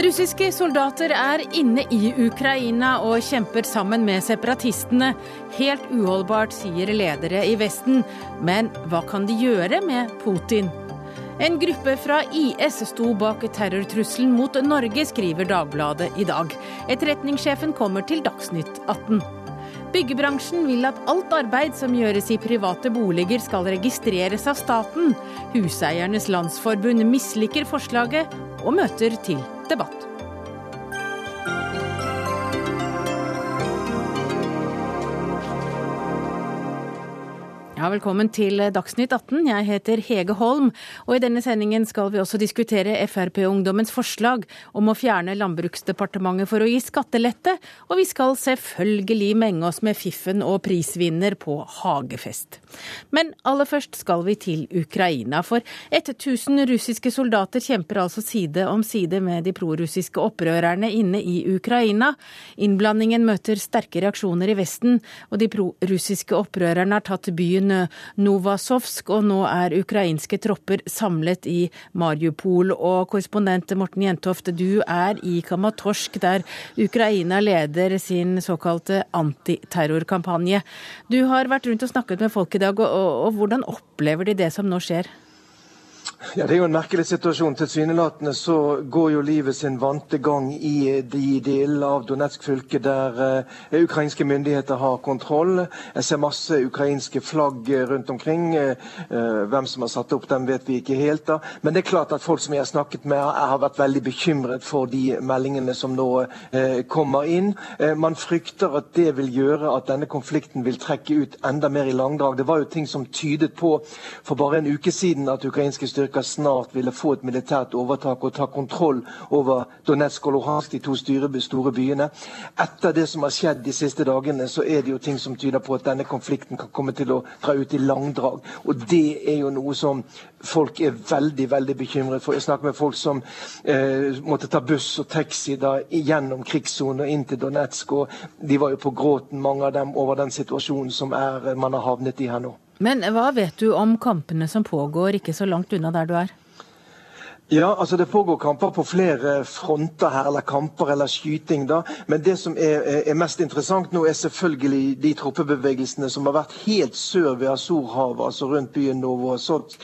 Russiske soldater er inne i Ukraina og kjemper sammen med separatistene. Helt uholdbart, sier ledere i Vesten. Men hva kan de gjøre med Putin? En gruppe fra IS sto bak terrortrusselen mot Norge, skriver Dagbladet i dag. Etterretningssjefen kommer til Dagsnytt 18. Byggebransjen vil at alt arbeid som gjøres i private boliger skal registreres av staten. Huseiernes landsforbund misliker forslaget og møter til debatt. Ja, velkommen til Dagsnytt 18. Jeg heter Hege Holm, og i denne sendingen skal vi også diskutere Frp-ungdommens forslag om å fjerne Landbruksdepartementet for å gi skattelette, og vi skal selvfølgelig menge oss med fiffen og prisvinner på hagefest. Men aller først skal vi til Ukraina, for 1000 russiske soldater kjemper altså side om side med de prorussiske opprørerne inne i Ukraina. Innblandingen møter sterke reaksjoner i Vesten, og de prorussiske opprørerne har tatt byen Novasovsk, og nå er ukrainske tropper samlet i Mariupol. Og korrespondent Morten Jentoft, du er i Kamatorsk, der Ukraina leder sin såkalte antiterrorkampanje. Du har vært rundt og snakket med folk i dag, og, og hvordan opplever de det som nå skjer? Ja, Det er jo en merkelig situasjon. Tilsynelatende så går jo livet sin vante gang i de delene av Donetsk fylke der uh, ukrainske myndigheter har kontroll. Jeg ser masse ukrainske flagg rundt omkring. Uh, hvem som har satt opp dem, vet vi ikke helt. da. Men det er klart at folk som jeg har snakket med, har vært veldig bekymret for de meldingene som nå uh, kommer inn. man frykter at det vil gjøre at denne konflikten vil trekke ut enda mer i langdrag. Det var jo ting som tydet på for bare en uke siden at ukrainske styrker styrker snart ville få et militært overtak og ta kontroll over Donetsk og Luhansk, de to store byene. Etter det som har skjedd de siste dagene, så er det jo ting som tyder på at denne konflikten kan komme til å dra ut i langdrag. Og det er jo noe som folk er veldig veldig bekymret for. Jeg snakker med folk som eh, måtte ta buss og taxi da, gjennom krigssonen og inn til Donetsk. og De var jo på gråten, mange av dem, over den situasjonen som er, man har havnet i her nå. Men hva vet du om kampene som pågår ikke så langt unna der du er? Ja, altså Det pågår kamper på flere fronter her, eller kamper eller skyting. da. Men det som er, er, mest interessant nå, er selvfølgelig de troppebevegelsene som har vært helt sør ved Azorhavet, altså rundt byen Novosotsk.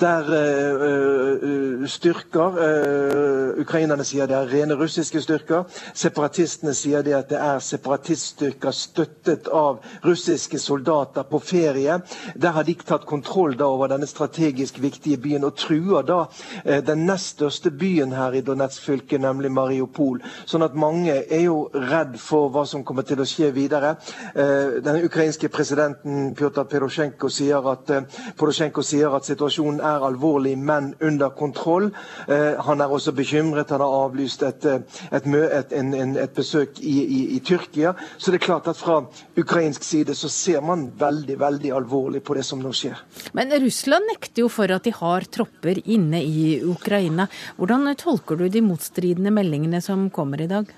Der uh, styrker uh, Ukrainerne sier det er rene russiske styrker. Separatistene sier det at det er separatiststyrker støttet av russiske soldater på ferie. Der har de tatt kontroll da over denne strategisk viktige byen og truer da uh, den nest største byen her i Donetsk fylke, nemlig Mariupol. Sånn at mange er jo redd for hva som kommer til å skje videre. Eh, den ukrainske presidenten Pjotr Porosjenko sier, at, eh, sier at situasjonen er alvorlig, men under kontroll. Eh, han er også bekymret. Han har avlyst et, et, et, en, et besøk i, i, i, Tyrkia. Så det er klart at fra ukrainsk side så ser man veldig, veldig alvorlig på det som nå skjer. Men Russland nekter jo for at de har tropper inne i Ukraina. Ukraina. Hvordan tolker du de motstridende meldingene som kommer i dag?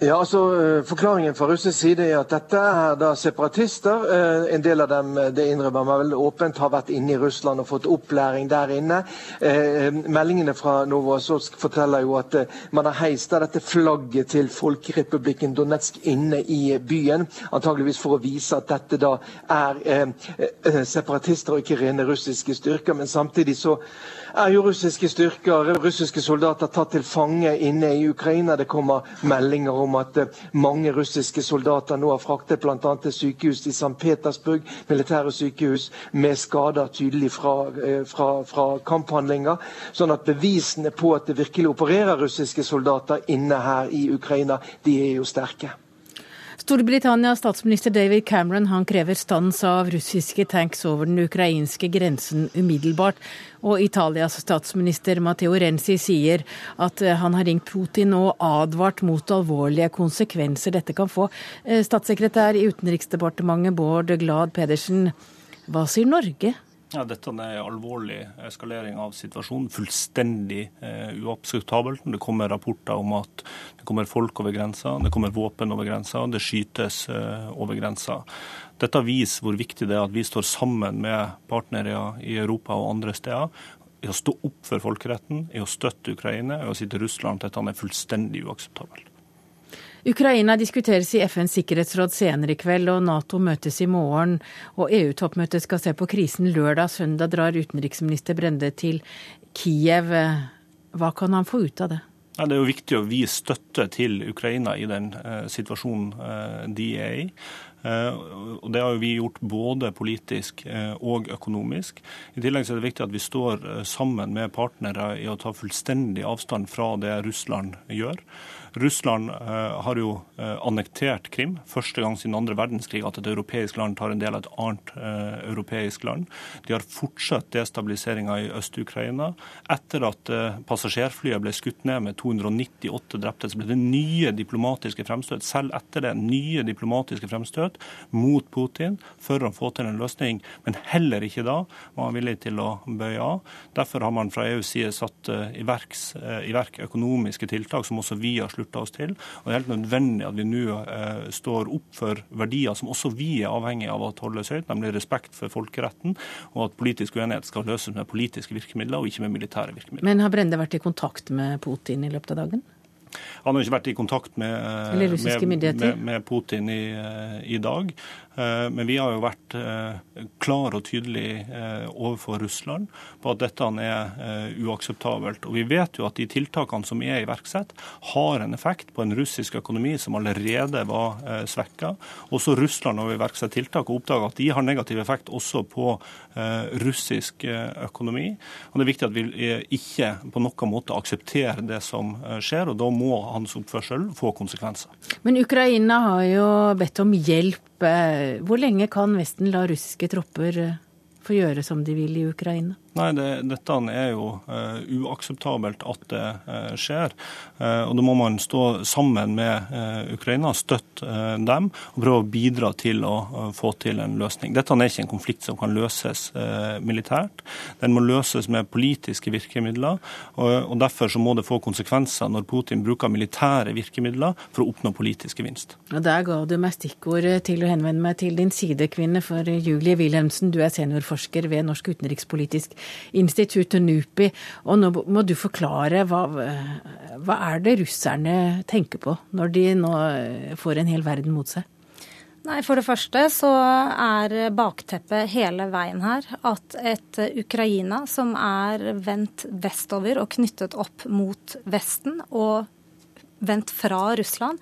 Ja, altså eh, Forklaringen fra russisk side er at dette er da separatister. Eh, en del av dem eh, det innrømmer meg vel åpent, har vært inne i Russland og fått opplæring der inne. Meldingene fra Novosovsk forteller jo at man har heist dette flagget til Folkerepublikken Donetsk inne i byen. Antageligvis for å vise at dette da er separatister og ikke rene russiske styrker. Men samtidig så er jo russiske styrker, russiske soldater, tatt til fange inne i Ukraina. Det kommer meldinger om at eh, mange russiske soldater nå har fraktet bl.a. til sykehus i St. Petersburg, militære sykehus, med skader tydelig fra, eh, fra, fra kamphandlinger. Sånn at bevisene på at det virkelig opererer russiske soldater inne her i Ukraina, de er jo sterke. Storbritannias statsminister David Cameron han krever stans av russiske tanks over den ukrainske grensen umiddelbart. Og Italias statsminister Matteo Renzi sier at eh, han har ringt Putin og advart mot alvorlige konsekvenser dette kan få. Eh, statssekretær i Utenriksdepartementet Bård Glad Pedersen, hva sier Norge ja, Dette er alvorlig eskalering av situasjonen. Fullstendig eh, uakseptabelt. Det kommer rapporter om at det kommer folk over grensa, det kommer våpen over grensa, det skytes eh, over grensa. Dette viser hvor viktig det er at vi står sammen med partnere i Europa og andre steder i å stå opp for folkeretten, i å støtte Ukraina, i å si til Russland at dette er fullstendig uakseptabelt. Ukraina diskuteres i FNs sikkerhetsråd senere i kveld, og Nato møtes i morgen. Og EU-toppmøtet skal se på krisen lørdag. Søndag drar utenriksminister Brende til Kiev. Hva kan han få ut av det? Det er jo viktig å vise støtte til Ukraina i den eh, situasjonen eh, de er i. Eh, og Det har vi gjort både politisk eh, og økonomisk. I tillegg er det viktig at vi står eh, sammen med partnere i å ta fullstendig avstand fra det Russland gjør. Russland har jo annektert Krim, første gang siden andre verdenskrig at et europeisk land tar en del av et annet europeisk land. De har fortsatt destabiliseringa i Øst-Ukraina. Etter at passasjerflyet ble skutt ned med 298 drepte, så ble det nye diplomatiske fremstøt. Selv etter det nye diplomatiske fremstøt mot Putin for å få til en løsning. Men heller ikke da var han villig til å bøye av. Derfor har man fra EUs side satt i, verks, i verk økonomiske tiltak som også vi har slutta oss til. Og Det er helt nødvendig at vi nå eh, står opp for verdier som også vi er avhengig av at holdes høyt, nemlig respekt for folkeretten, og at politisk uenighet skal løses med politiske virkemidler og ikke med militære virkemidler. Men har Brende vært i kontakt med Putin i løpet av dagen? Han har ikke vært i kontakt med, med, med, med Putin i, eh, i, dag. Eh, men vi har jo vært eh, klar og tydelig eh, overfor Russland på at dette er uakseptabelt. Og vi vet jo at de tiltakene som er iverksatt, har en effekt på en russisk økonomi som allerede var svekka. Også Russland har iverksatt tiltak og oppdaga at de har negativ effekt også på russisk økonomi. Og Det er viktig at vi ikke på noen måte aksepterer det som skjer, og da må hans oppførsel få konsekvenser. Men Ukraina har jo bedt om hjelp hvor lenge kan Vesten la russiske tropper eh, få gjøre som de vil i Ukraina? Nei, det, Dette er jo uh, uakseptabelt at det uh, skjer. Uh, og Da må man stå sammen med Ukraina, støtte dem og prøve å bidra til å få til en løsning. Dette er ikke en konflikt som kan løses militært. Den må løses med politiske virkemidler. Og, og Derfor så må det få konsekvenser når Putin bruker militære virkemidler for å oppnå politisk gevinst. Og Der ga du meg stikkord til å henvende meg til din sidekvinne, for Julie Wilhelmsen, du er seniorforsker ved Norsk utenrikspolitisk instituttet NUPI. Og nå må du forklare hva, hva er det russerne tenker på når de nå får en hel verden mot seg? Nei, For det første så er bakteppet hele veien her at et Ukraina som er vendt vestover og knyttet opp mot Vesten og vendt fra Russland,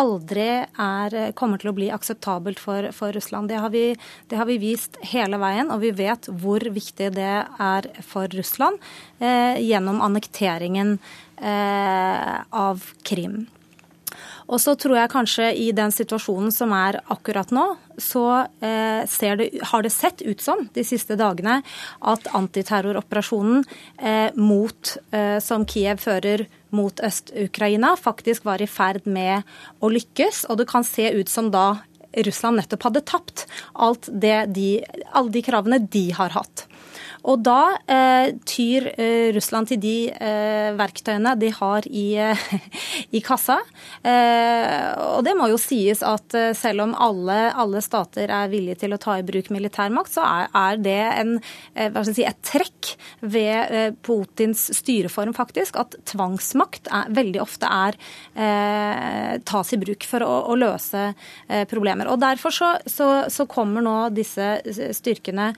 aldri er, kommer til å bli akseptabelt for, for Russland. Det har, vi, det har, vi, vist hele veien, og vi vet hvor viktig det er for Russland eh, gjennom annekteringen eh, av Krim. Og så tror jeg kanskje i den situasjonen som er akkurat nå, så eh, det, har det sett ut som de siste dagene at antiterroroperasjonen eh, mot, eh, som Kiev fører mot Øst-Ukraina, faktisk var i ferd med å lykkes. Og det kan se ut som da Russland nettopp hadde tapt alt det de, alle de kravene de har hatt. Og da eh, tyr eh, Russland til de eh, verktøyene de har i, i kassa. Eh, og det må jo sies at eh, selv om alle, alle, stater er villige til å ta i bruk militærmakt, så er, er det en, eh, si, et trekk ved Putins styreform, faktisk, at tvangsmakt er, veldig ofte er tas i bruk for å, å løse problemer. Og Derfor så, så, så kommer nå disse styrkene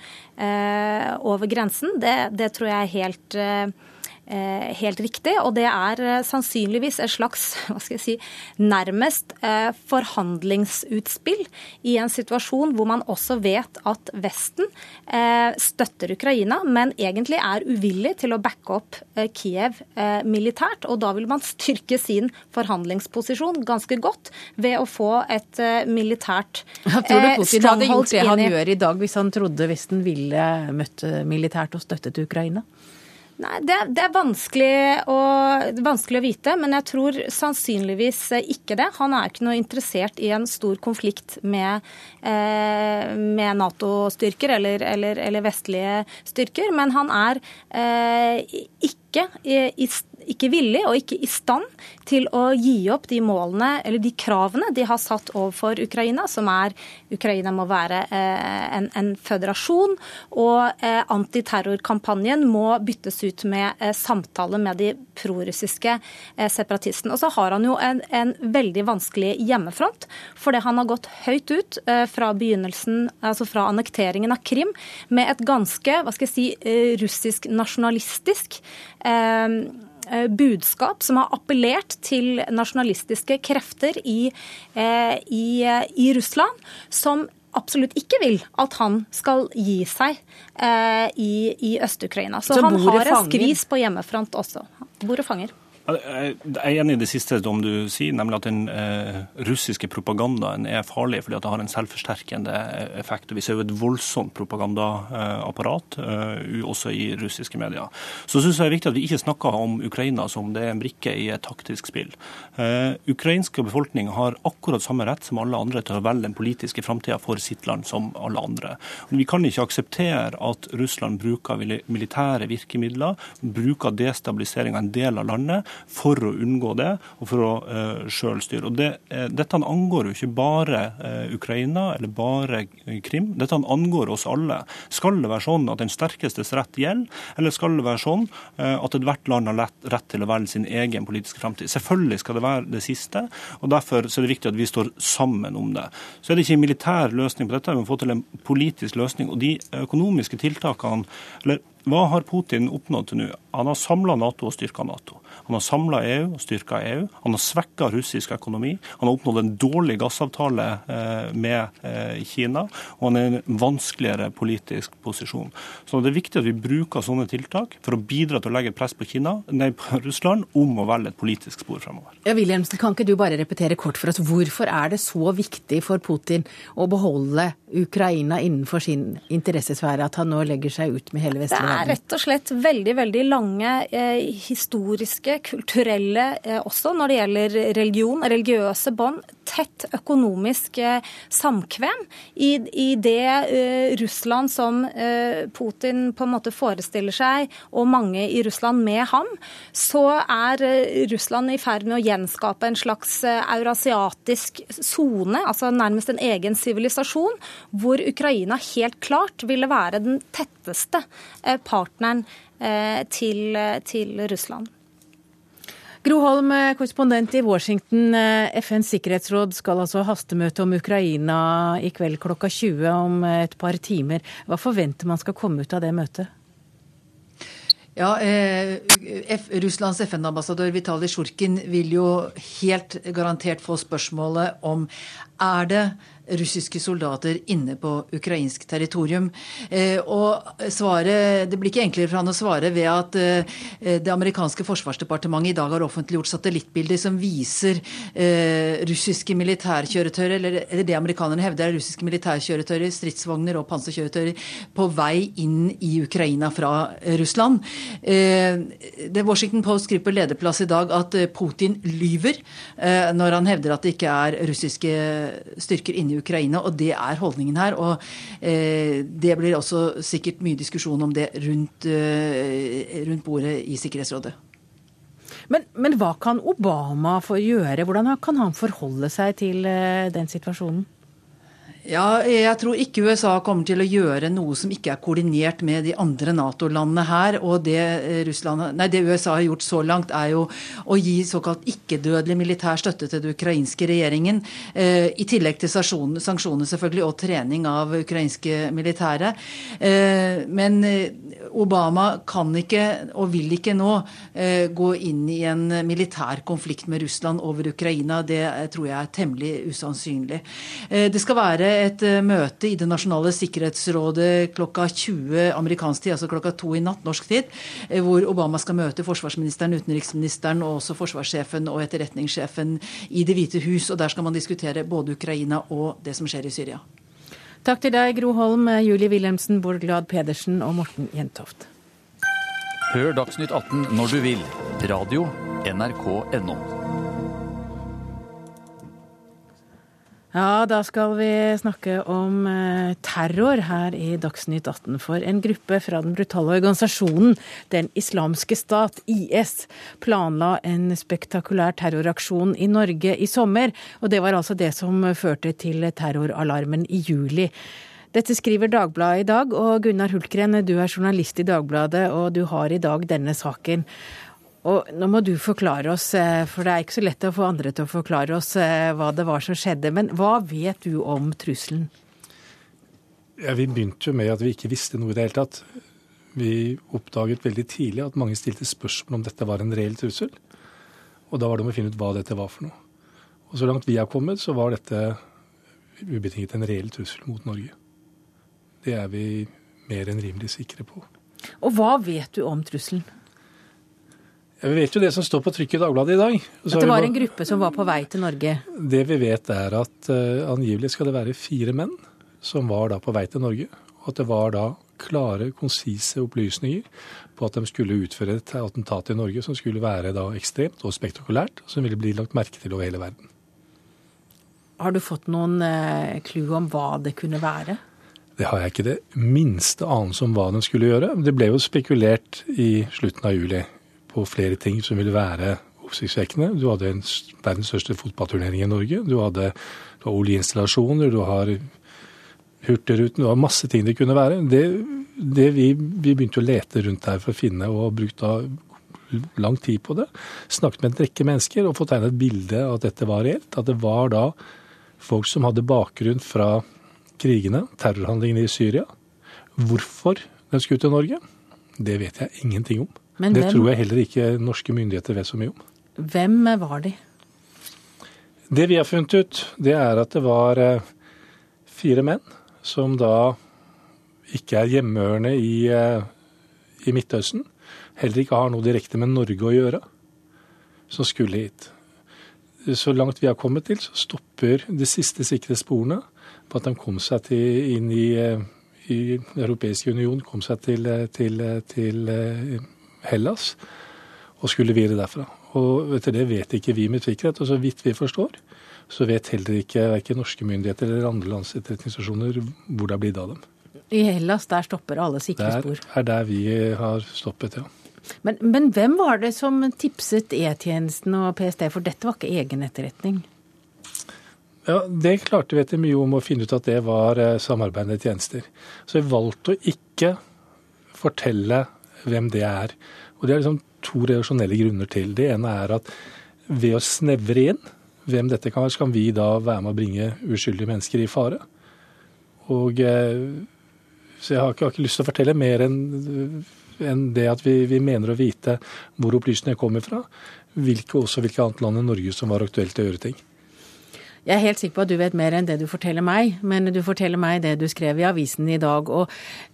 over grensen. Det, det tror jeg er helt eh, eh, helt riktig. Og det er eh, sannsynligvis et slags hva skal jeg si, nærmest forhandlingsutspill i en situasjon hvor man også vet at Vesten støtter Ukraina, men egentlig er uvillig til å backe opp Kiev militært. Og da vil man styrke sin forhandlingsposisjon ganske godt ved å få et militært stronghold Tror du Putin hadde gjort det han gjør i dag hvis han trodde Vesten ville møtt militært og støttet Ukraina? Nei, det, det er vanskelig å, vanskelig å, vite, men jeg tror sannsynligvis ikke det. Han er ikke noe interessert i en stor konflikt med, eh, med Nato-styrker eller, eller, eller, vestlige styrker. Men han er eh, ikke i, i, ikke villig og ikke i stand til å gi opp de målene eller de kravene de har satt overfor Ukraina, som er Ukraina må være eh, en, en føderasjon, og eh, antiterrorkampanjen må byttes ut med eh, samtale med de prorussiske separatistene. Og så har han jo en, en, veldig vanskelig hjemmefront, fordi han har gått høyt ut fra begynnelsen, altså fra annekteringen av Krim, med et ganske hva skal jeg si, russisk nasjonalistisk Eh, budskap som har appellert til nasjonalistiske krefter i, eh, i, eh, i Russland, som absolutt ikke vil at han skal gi seg eh, i, i Øst-Ukraina. Så, Så han har en skvis på hjemmefront også. Bor og fanger. Jeg er enig i det siste som du sier, nemlig at den eh, russiske propagandaen er farlig fordi det har en selvforsterkende effekt. Vi ser jo et voldsomt propagandaapparat eh, også i russiske medier. Så syns jeg det er viktig at vi ikke snakker om Ukraina som det er en brikke i et taktisk spill. Eh, ukrainske befolkning har akkurat samme rett som alle andre til å velge den politiske framtida for sitt land som alle andre. Vi kan ikke akseptere at Russland bruker militære virkemidler, bruker destabilisering av en del av landet for å unngå det, og for å uh, sjøl styre. Og det, uh, Dette angår jo ikke bare uh, Ukraina eller bare Krim, dette angår oss alle. Skal det være sånn at den sterkestes rett gjelder, eller skal det være sånn at ethvert land har rett, til å velge sin egen politiske framtid? Selvfølgelig skal det være det siste, og derfor er det viktig at vi står sammen om det. Så er det ikke en militær løsning på dette, vi må få til en politisk løsning. Og de økonomiske tiltakene, eller hva har Putin oppnådd til nå? Han har samla Nato og styrka Nato. Han har samla EU og styrka EU. Han har svekka russisk økonomi. Han har oppnådd en dårlig gassavtale eh, med eh, Kina, og han er i en vanskeligere politisk posisjon. Så det er viktig at vi bruker sånne tiltak for å bidra til å legge press på, Kina, nei, på Russland om å velge et politisk spor fremover. Ja, Wilhelmsen, kan ikke du bare repetere kort for oss, hvorfor er det så viktig for Putin å beholde Ukraina innenfor sin interessesfære, at han nå legger seg ut med hele vestlige verden? Det er rett og slett veldig, veldig lange eh, historiske kulturelle eh, også når det gjelder religion, religiøse bånd. Tett økonomisk eh, samkvem i, i det uh, Russland som uh, Putin på en måte forestiller seg, og mange i Russland med ham, så er Russland i ferd med å gjenskape en slags eurasiatisk sone, altså nærmest en egen sivilisasjon, hvor Ukraina helt klart ville være den tetteste partneren til, til Russland. Gro Holm, korrespondent i Washington. Eh, FNs sikkerhetsråd skal altså ha hastemøte om Ukraina i kveld klokka 20 om et par timer. Hva forventer man skal komme ut av det møtet? Ja, eh, Russlands FN-ambassadør Vitalij Sjurkin vil jo helt garantert få spørsmålet om er det russiske soldater inne på ukrainsk territorium. Eh, og svaret, Det blir ikke enklere for han å svare ved at eh, det amerikanske forsvarsdepartementet i dag har offentliggjort satellittbilder som viser eh, russiske militærkjøretøyer, eller, eller det amerikanerne hevder er russiske militærkjøretøyer, stridsvogner og panserkjøretøyer, på vei inn i Ukraina fra Russland. Det Washington Post skriver på lederplass i dag at Putin lyver når han hevder at det ikke er russiske styrker inne i Ukraina, og det er holdningen her. Og eh, det blir også sikkert mye diskusjon om det rundt, eh, rundt bordet i Sikkerhetsrådet. Men, men, hva kan Obama få gjøre? Hvordan kan han forholde seg til eh, den situasjonen? Ja, jeg tror ikke USA kommer til å gjøre noe som ikke er koordinert med de andre Nato-landene her. Og det, eh, Russland, nei, det, USA har gjort så langt, er jo å gi såkalt ikke-dødelig militær støtte til den ukrainske regjeringen. Eh, I tillegg til sanksjoner selvfølgelig, og trening av ukrainske militære. Eh, men eh, Obama kan ikke, og vil ikke nå, eh, gå inn i en militær konflikt med Russland over Ukraina. Det eh, tror jeg er temmelig usannsynlig. det skal være et eh, møte i Det nasjonale sikkerhetsrådet klokka 20 amerikansk tid, altså klokka to i natt norsk tid, eh, hvor Obama skal møte forsvarsministeren, utenriksministeren og også forsvarssjefen og etterretningssjefen i Det hvite hus. og Der skal man diskutere både Ukraina og det som skjer i Syria. Takk til deg, Gro Holm, Julie Wilhelmsen, Bård Glad Pedersen og Morten Jentoft. Hør Dagsnytt 18 når du vil. Radio NRK NRK.no. Ja, da skal vi snakke om eh, terror her i Dagsnytt 18. For en gruppe fra den brutale organisasjonen Den islamske stat, IS, planla en spektakulær terroraksjon i Norge i sommer. Og det var altså det som førte til terroralarmen i juli. Dette skriver Dagbladet i dag, og Gunnar Hultgren, du er journalist i Dagbladet, og du har i dag denne saken. Og nå må du forklare oss, eh, for det er ikke så lett å få andre til å forklare oss eh, hva det var som skjedde. Men hva vet du om trusselen? Ja, vi begynte jo med at vi ikke visste noe i det hele tatt. Vi oppdaget veldig tidlig at mange stilte spørsmål om dette var en reell trussel. Og da var det om å finne ut hva dette var for noe. Og så langt vi har kommet, så var dette ubetinget en reell trussel mot Norge. Det er vi mer enn rimelig sikre på. Og hva vet du om trusselen? Vi vet jo det som står på trykk i Dagbladet i dag. at det var en gruppe som var på vei til Norge? Det vi vet er at uh, angivelig skal det være fire menn som var da på vei til Norge. Og at det var da klare, konsise opplysninger på at de skulle utføre et attentat i Norge som skulle være da ekstremt og spektakulært, og som ville bli lagt merke til over hele verden. Har du fått noen uh, om hva det kunne være? Det har jeg ikke det minste anelse om hva de skulle gjøre. Det ble jo spekulert i slutten av juli på flere ting som ville være oppsiktsvekkende. Du hadde en, verdens største fotballturnering i Norge. Du hadde, oljeinstallasjoner, du har Hurtigruten, du har masse ting det kunne være. Det, det vi, vi, begynte å lete rundt her for å finne, og brukt da lang tid på det. Snakket med en rekke mennesker og fått tegnet et bilde av at dette var reelt. At det var da folk som hadde bakgrunn fra krigene, terrorhandlingene i Syria. Hvorfor de skulle til Norge, det vet jeg ingenting om. Men det hvem, tror jeg heller ikke norske myndigheter vet så mye om. Hvem var de? Det vi har funnet ut, det er at det var eh, fire menn som da ikke er hjemmehørende i, eh, i Midtøsten. Heller ikke har noe direkte med Norge å gjøre, som skulle hit. Så langt vi har kommet til, så stopper de siste sikre sporene på at de kom seg til, inn i, eh, i Den europeiske union, kom seg til, til, til Hellas og skulle videre derfra. Og etter det vet ikke vi med sikkerhet. Og så vidt vi forstår, så vet heller ikke verken norske myndigheter eller andre lands etterretningsstasjoner hvor det er blitt av dem. I Hellas, der stopper alle sikre spor? Det er der vi har stoppet, ja. Men, men hvem var det som tipset E-tjenesten og PST, for dette var ikke egen etterretning? Ja, Det klarte vi etter mye om å finne ut at det var eh, samarbeidende tjenester. Så vi valgte å ikke fortelle hvem det er. Og Det er liksom to reaksjonelle grunner til. Det ene er at ved å snevre inn hvem dette kan være, så kan vi da være med å bringe uskyldige mennesker i fare. Og eh, Så jeg har ikke, har ikke lyst til å fortelle mer enn enn det at vi, vi, mener å vite hvor opplysningene kommer fra. Hvilke, også hvilke annet land enn Norge som var aktuelt å gjøre ting. Jeg er helt sikker på at du vet mer enn det du forteller meg, men du forteller meg det du skrev i avisen i dag. Og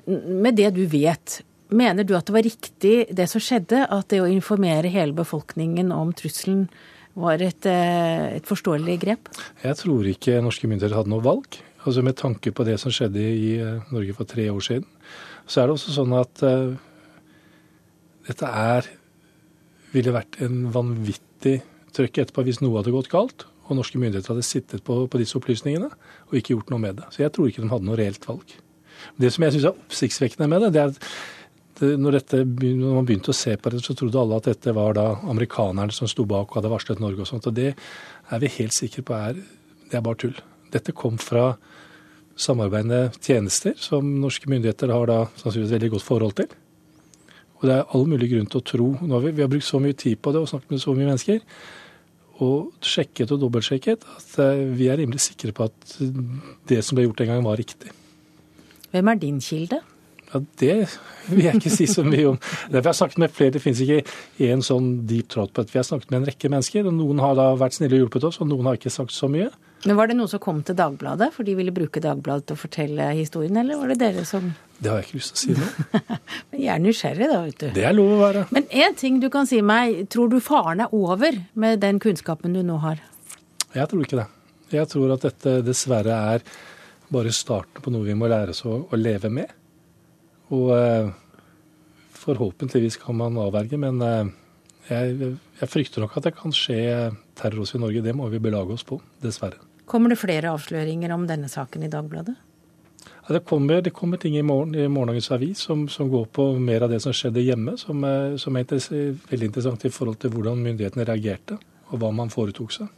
med det du vet, Mener du at det var riktig det som skjedde, at det å informere hele befolkningen om trusselen var et, eh, et forståelig grep? Jeg tror ikke norske myndigheter hadde noe valg. Altså Med tanke på det som skjedde i eh, Norge for tre år siden, så er det også sånn at uh, dette er ville vært en vanvittig trøkk etterpå hvis noe hadde gått galt, og norske myndigheter hadde sittet på, på disse opplysningene og ikke gjort noe med det. Så jeg tror ikke de hadde noe reelt valg. Det som jeg syns er oppsiktsvekkende med det, det er at når, dette, når, man begynte å se på det, så trodde alle at dette var da amerikanerne som sto bak og hadde varslet Norge og sånt. Og det er vi helt sikre på er, det er bare tull. Dette kom fra samarbeidende tjenester som norske myndigheter har da sannsynligvis veldig godt forhold til. Og det er all mulig grunn til å tro har vi, vi har brukt så mye tid på det og snakket med så mye mennesker, og sjekket og dobbeltsjekket at eh, vi er rimelig sikre på at det som ble gjort den gangen, var riktig. Hvem er din kilde? Ja, Det vil jeg ikke si så mye om. Det vi har snakket med flere, det finnes ikke én sånn deep throat på. Vi har snakket med en rekke mennesker, og noen har da vært snille og hjulpet oss, og noen har ikke sagt så mye. Men Var det noen som kom til Dagbladet, for de ville bruke Dagbladet til å fortelle historien, eller var det dere som Det har jeg ikke lyst til å si nå. Men jeg er nysgjerrig, da, vet du. Det er lov å være. Men én ting du kan si meg, tror du faren er over med den kunnskapen du nå har? Jeg tror ikke det. Jeg tror at dette dessverre er bare starten på noe vi må lære oss å, å leve med. Og eh, forhåpentligvis kan man avverge, men eh, jeg, jeg, frykter nok at det kan skje terror også i Norge. Det må vi belage oss på, dessverre. Kommer det flere avsløringer om denne saken i Dagbladet? Ja, det, kommer, det, kommer, ting i, morgen, i morgendagens avis som, som, går på mer av det som skjedde hjemme, som er, som er veldig interessant i forhold til hvordan myndighetene reagerte, og hva man foretok seg.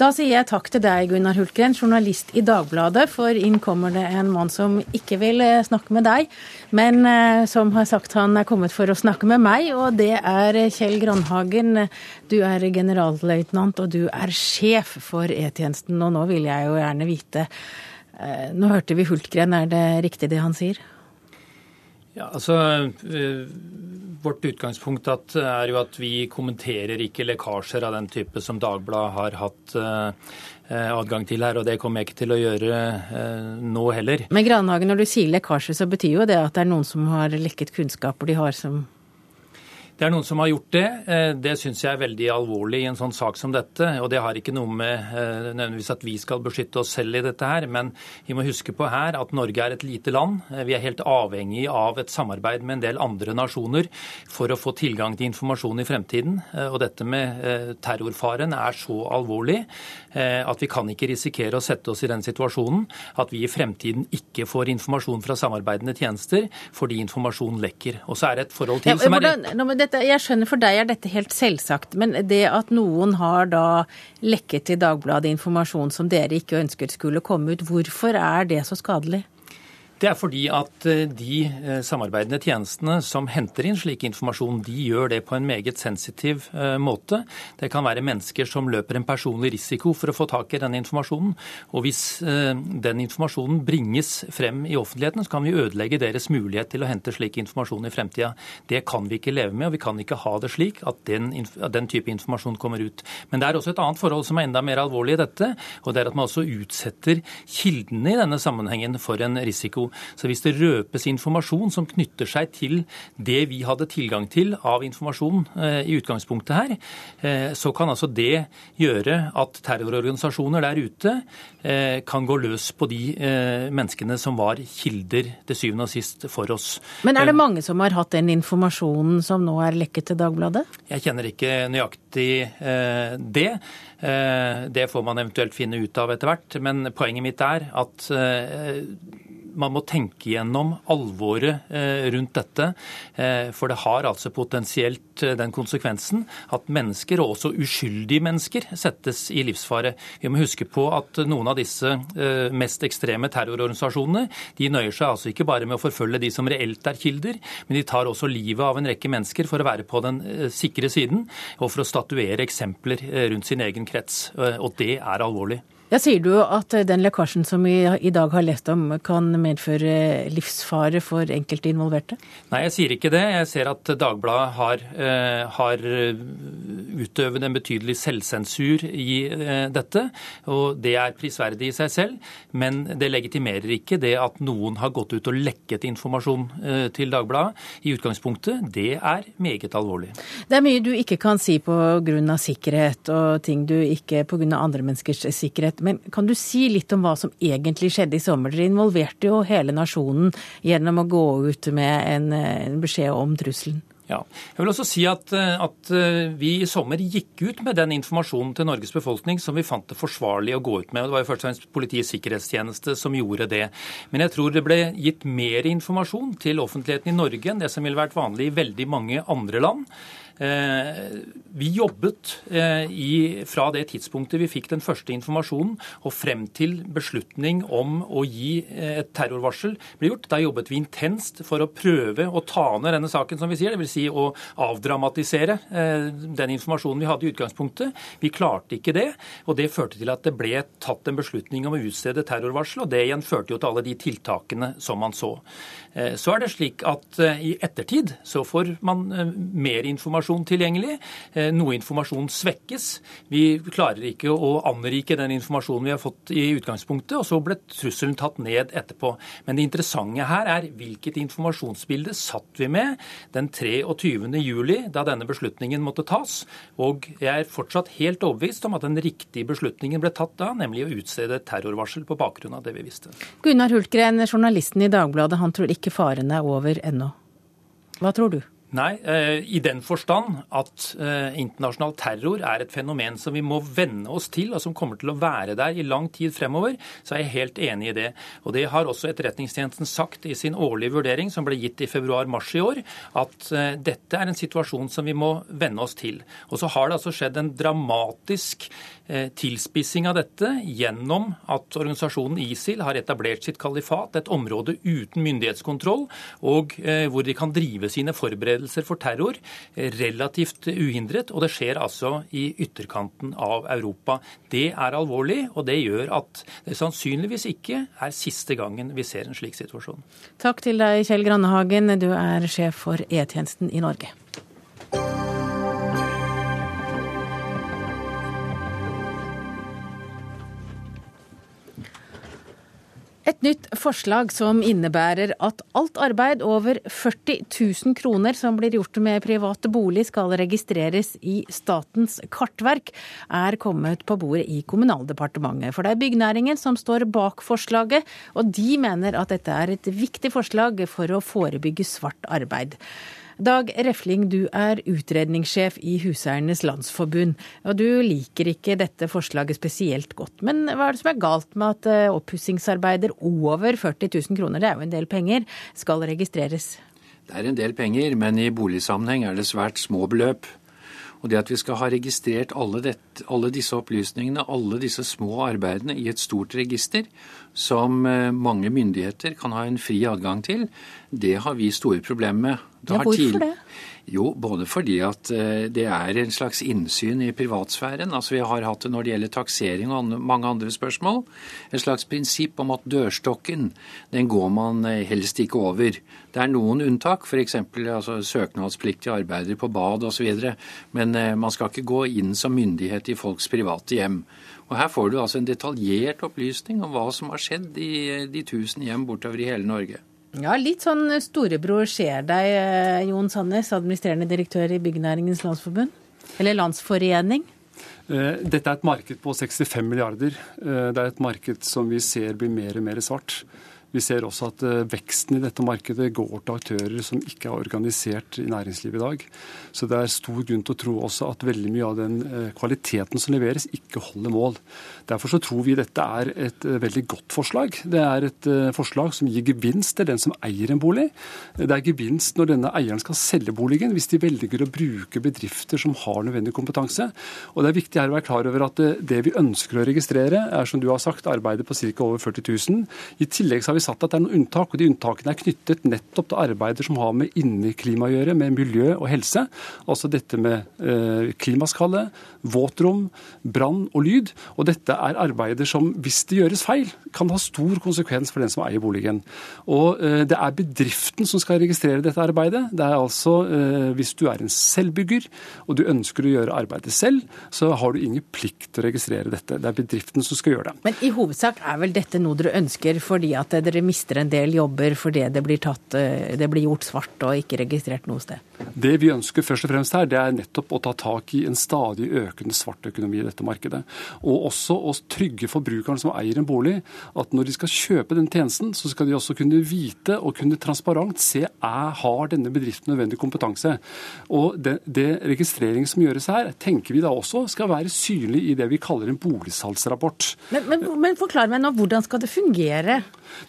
Da sier jeg takk til deg, Gunnar Hultgren, journalist i Dagbladet, for inn kommer det en mann som ikke vil eh, snakke med deg, men eh, som har sagt han er kommet for å snakke med meg, og det er Kjell Grandhagen. Du er generalløytnant, og du er sjef for E-tjenesten, og nå vil jeg jo gjerne vite eh, Nå hørte vi Hultgren, er det riktig det han sier? Ja, altså Vårt utgangspunkt er jo at vi kommenterer ikke lekkasjer av den type som Dagbladet har hatt eh, adgang til her, og det kommer jeg ikke til å gjøre eh, nå heller. Men Granhagen, når du sier lekkasje, så betyr jo det at det er noen som har lekket kunnskaper de har som det er noen som har gjort det. Eh, det syns jeg er veldig alvorlig i en sånn sak som dette. Og det har ikke noe med eh, nødvendigvis at vi skal beskytte oss selv i dette her, men vi må huske på her at Norge er et lite land. Eh, vi er helt avhengig av et samarbeid med en del andre nasjoner for å få tilgang til informasjon i fremtiden. Og dette med terrorfaren er så alvorlig at vi kan ikke risikere å sette oss i den situasjonen at vi i fremtiden ikke får informasjon fra samarbeidende tjenester fordi informasjon lekker. Og så er det et forhold til ja, som er dette, jeg skjønner for deg er dette helt selvsagt, men det at noen har da lekket til Dagbladet informasjon som dere ikke ønsket skulle komme ut, hvorfor er det så skadelig? Det er fordi at eh, de eh, samarbeidende tjenestene som henter inn slik informasjon, de gjør det på en meget sensitiv eh, måte. Det kan være mennesker som løper en personlig risiko for å få tak i denne informasjonen. Og hvis den informasjonen bringes frem i offentligheten, så kan vi ødelegge deres mulighet til å hente slik informasjon i fremtida. Det kan vi ikke leve med, og vi kan ikke ha det slik at den, at den type informasjon kommer ut. Men det er også et annet forhold som er enda mer alvorlig i dette, og det er at man også utsetter kildene i denne sammenhengen for en risiko. Så hvis det røpes informasjon som knytter seg til det vi hadde tilgang til av informasjon eh, i utgangspunktet her, eh, så kan altså det gjøre at terrororganisasjoner der ute eh, kan gå løs på de menneskene som var kilder til syvende og sist for oss. Men er det mange som har hatt den informasjonen som nå er lekket til Dagbladet? Jeg kjenner ikke nøyaktig det. Det får man eventuelt finne ut av etter hvert. Men poenget mitt er at man må tenke gjennom alvoret eh, rundt dette. Eh, for det har altså potensielt eh, den konsekvensen at mennesker, og også uskyldige mennesker, settes i livsfare. Vi må huske på at noen av disse mest ekstreme terrororganisasjonene de nøyer seg altså ikke bare med å forfølge de som reelt er kilder, men de tar også livet av en rekke mennesker for å være på den sikre siden, og for å statuere eksempler rundt sin egen krets. Og det er alvorlig. Ja, Sier du at den lekkasjen som vi i dag har lest om, kan medføre livsfare for enkelte involverte? Nei, jeg sier ikke det. Jeg ser at Dagbladet har, uh, har utøvd en betydelig selvsensur i dette. Og det er prisverdig i seg selv. Men det legitimerer ikke det at noen har gått ut og lekket informasjon til Dagbladet. I utgangspunktet, det er meget alvorlig. Det er mye du ikke kan si pga. sikkerhet, og ting du ikke pga. andre menneskers sikkerhet. Men kan du si litt om hva som egentlig skjedde i sommer? Dere involverte jo hele nasjonen gjennom å gå ut med en, en beskjed om trusselen. Ja. Jeg vil også si at, at, eh, vi i sommer gikk ut med den informasjonen til Norges befolkning som vi fant det forsvarlig å gå ut med. Det var jo først og fremst Politiets sikkerhetstjeneste som gjorde det. Men jeg tror det ble gitt mer informasjon til offentligheten i Norge enn det som ville vært vanlig i veldig mange andre land. Eh, vi jobbet eh, i, fra det tidspunktet vi fikk den første informasjonen og frem til beslutning om å gi eh, et terrorvarsel ble gjort. Da jobbet vi intenst for å prøve å ta ned denne saken, som vi sier. Dvs. Si å avdramatisere den informasjonen vi hadde i utgangspunktet. Vi klarte ikke det, og det førte til at det ble tatt en beslutning om å utstede terrorvarsel, og det igjen førte jo til alle de tiltakene som man så. Så er det slik at i ettertid så får man mer informasjon informasjon tilgjengelig. Eh, noe informasjon svekkes. Vi klarer ikke å anrike den informasjonen vi har fått i utgangspunktet, og så ble trusselen tatt ned etterpå. Men det interessante her er hvilket informasjonsbilde satt vi med den 23. juli, da denne beslutningen måtte tas. Og jeg er fortsatt helt overbevist om at den riktige beslutningen ble tatt da, nemlig å utstede terrorvarsel på bakgrunn av det vi visste. Gunnar Hultgren, journalisten i Dagbladet, han tror ikke faren er over ennå. Hva tror du? Nei, eh, i den forstand at eh, internasjonal terror er et fenomen som vi må venne oss til, og som kommer til å være der i lang tid fremover, så er jeg helt enig i det. Og Det har også Etterretningstjenesten sagt i sin årlige vurdering, som ble gitt i februar-mars i år, at eh, dette er en situasjon som vi må venne oss til. Og så har det altså skjedd en dramatisk tilspissing av dette gjennom at organisasjonen ISIL har etablert sitt kalifat, et område uten myndighetskontroll, og hvor de kan drive sine forberedelser forberedelser for terror eh, relativt uhindret, og det skjer altså i ytterkanten av Europa. Det er alvorlig, og det gjør at det sannsynligvis ikke er siste gangen vi ser en slik situasjon. Takk til deg, Kjell Grannehagen. Du er sjef for E-tjenesten i Norge. Et nytt forslag som innebærer at alt arbeid over 40 000 kroner som blir gjort med private bolig skal registreres i Statens kartverk, er kommet på bordet i Kommunaldepartementet. For det er byggnæringen som står bak forslaget, og de mener at dette er et viktig forslag for å forebygge svart arbeid. Dag Refling, du er utredningssjef i Huseiernes Landsforbund. og Du liker ikke dette forslaget spesielt godt. Men hva er det som er galt med at eh, oppussingsarbeider over 40 000 kroner, det er jo en del penger, skal registreres? Det er en del penger, men i boligsammenheng er det svært små beløp. Og det at vi skal ha registrert alle, dette, alle, disse opplysningene, alle disse små arbeidene i et stort register, som eh, mange myndigheter kan ha en fri adgang til, det har vi store problemer med. Det ja, hvorfor det? Jo, både fordi at eh, det er en slags innsyn i privatsfæren. Altså Vi har hatt det når det gjelder taksering og mange andre spørsmål. Et slags prinsipp om at dørstokken, den går man eh, helst ikke over. Det er noen unntak, f.eks. Altså, søknadspliktige arbeidere på bad osv. Men eh, man skal ikke gå inn som myndighet i folks private hjem. Og Her får du altså en detaljert opplysning om hva som har skjedd i de tusen hjem bortover i hele Norge. Ja, litt sånn storebror ser deg, eh, Jon Sandnes, administrerende direktør i Byggenæringens Landsforbund. Eller Landsforening. Eh, dette er et marked på 65 milliarder. Eh, det er et marked som vi ser blir mer og mer svart. Vi ser også at eh, veksten i dette markedet går til aktører som ikke er organisert i næringslivet i dag. Så det er stor grunn til å tro også at veldig mye av den eh, kvaliteten som leveres, ikke holder mål. Derfor så tror vi dette er et eh, veldig godt forslag. Det er et forslag som gir gevinst til den som eier en bolig. Det er gevinst når denne eieren skal selge boligen, hvis de velger å bruke bedrifter som har nødvendig kompetanse. Og det er viktig her å være klar over at det vi ønsker å registrere, er som du har sagt, arbeidet på ca. over 40 000. I tillegg har vi satt at det er noen unntak, og de unntakene er knyttet nettopp til arbeider som har med inneklima å gjøre, med miljø og helse. Altså dette med eh, klimaskalle, våtrom, brann og lyd. Og dette er arbeider som, hvis det gjøres feil, kan ha stor konsekvens for den som eier boligen. Og eh, det er bedriften som skal registrere dette arbeidet. Det er altså eh, hvis du er en selvbygger og du ønsker å gjøre arbeidet selv, så har du ingen plikt til å registrere dette. Det er bedriften som skal gjøre det. Men i hovedsak er vel dette noe dere ønsker fordi at dere mister en del jobber fordi det blir, tatt, eh, det blir gjort svart og ikke registrert noe sted? Det vi ønsker først og fremst her, det er nettopp å ta tak i en stadig økende svart økonomi i dette markedet. Og også å trygge forbrukeren som eier en bolig, at når de skal kjøpe den tjenesten, så skal de også kunne vite og kunne transparent se er, har denne bedriften nødvendig kompetanse. Og det, det registrering som gjøres her, tenker vi da også skal være synlig i det vi kaller en boligsalgsrapport. Men, men, men forklar meg nå, hvordan skal det fungere?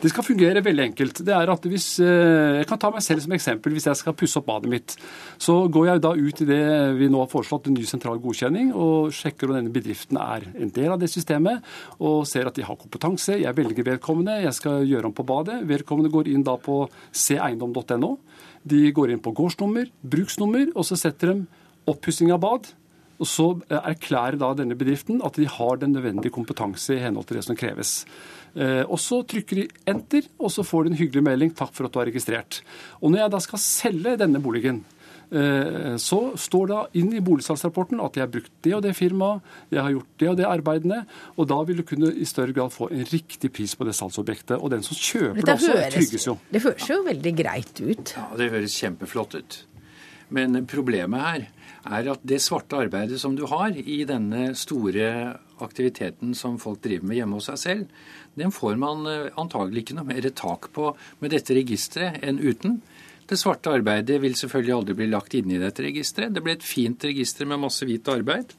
Det skal fungere veldig enkelt. Det er at hvis, eh, Jeg kan ta meg selv som eksempel. Hvis jeg skal pusse opp badet mitt, så går jeg da ut i det vi nå har foreslått, en ny sentral godkjenning, og sjekker om denne bedriften er en del av det systemet, og ser at de har kompetanse. Jeg velger vedkommende, jeg skal gjøre om på badet. Vedkommende går inn da på seeiendom.no. De går inn på gårdsnummer, bruksnummer, og så setter de oppussing av bad. Og Så erklærer da denne bedriften at de har den nødvendige kompetanse i henhold til det som kreves. Eh, og Så trykker de enter, og så får de en hyggelig melding 'takk for at du har registrert'. Og Når jeg da skal selge denne boligen, eh, så står det inn i boligsalgsrapporten at jeg har brukt det og det firmaet, jeg har gjort det og det arbeidene, og da vil du kunne i større grad få en riktig pris på det salgsobjektet. Og den som kjøper det også, høres, trygges jo. Det høres jo veldig greit ut. Ja, det høres kjempeflott ut. Men problemet her er at det svarte arbeidet som du har i denne store aktiviteten som folk driver med hjemme hos seg selv, den får man eh, antagelig ikke noe mer tak på med dette registeret enn uten. Det svarte arbeidet vil selvfølgelig aldri bli lagt inn i dette registeret. Det ble et fint register med masse hvitt arbeid.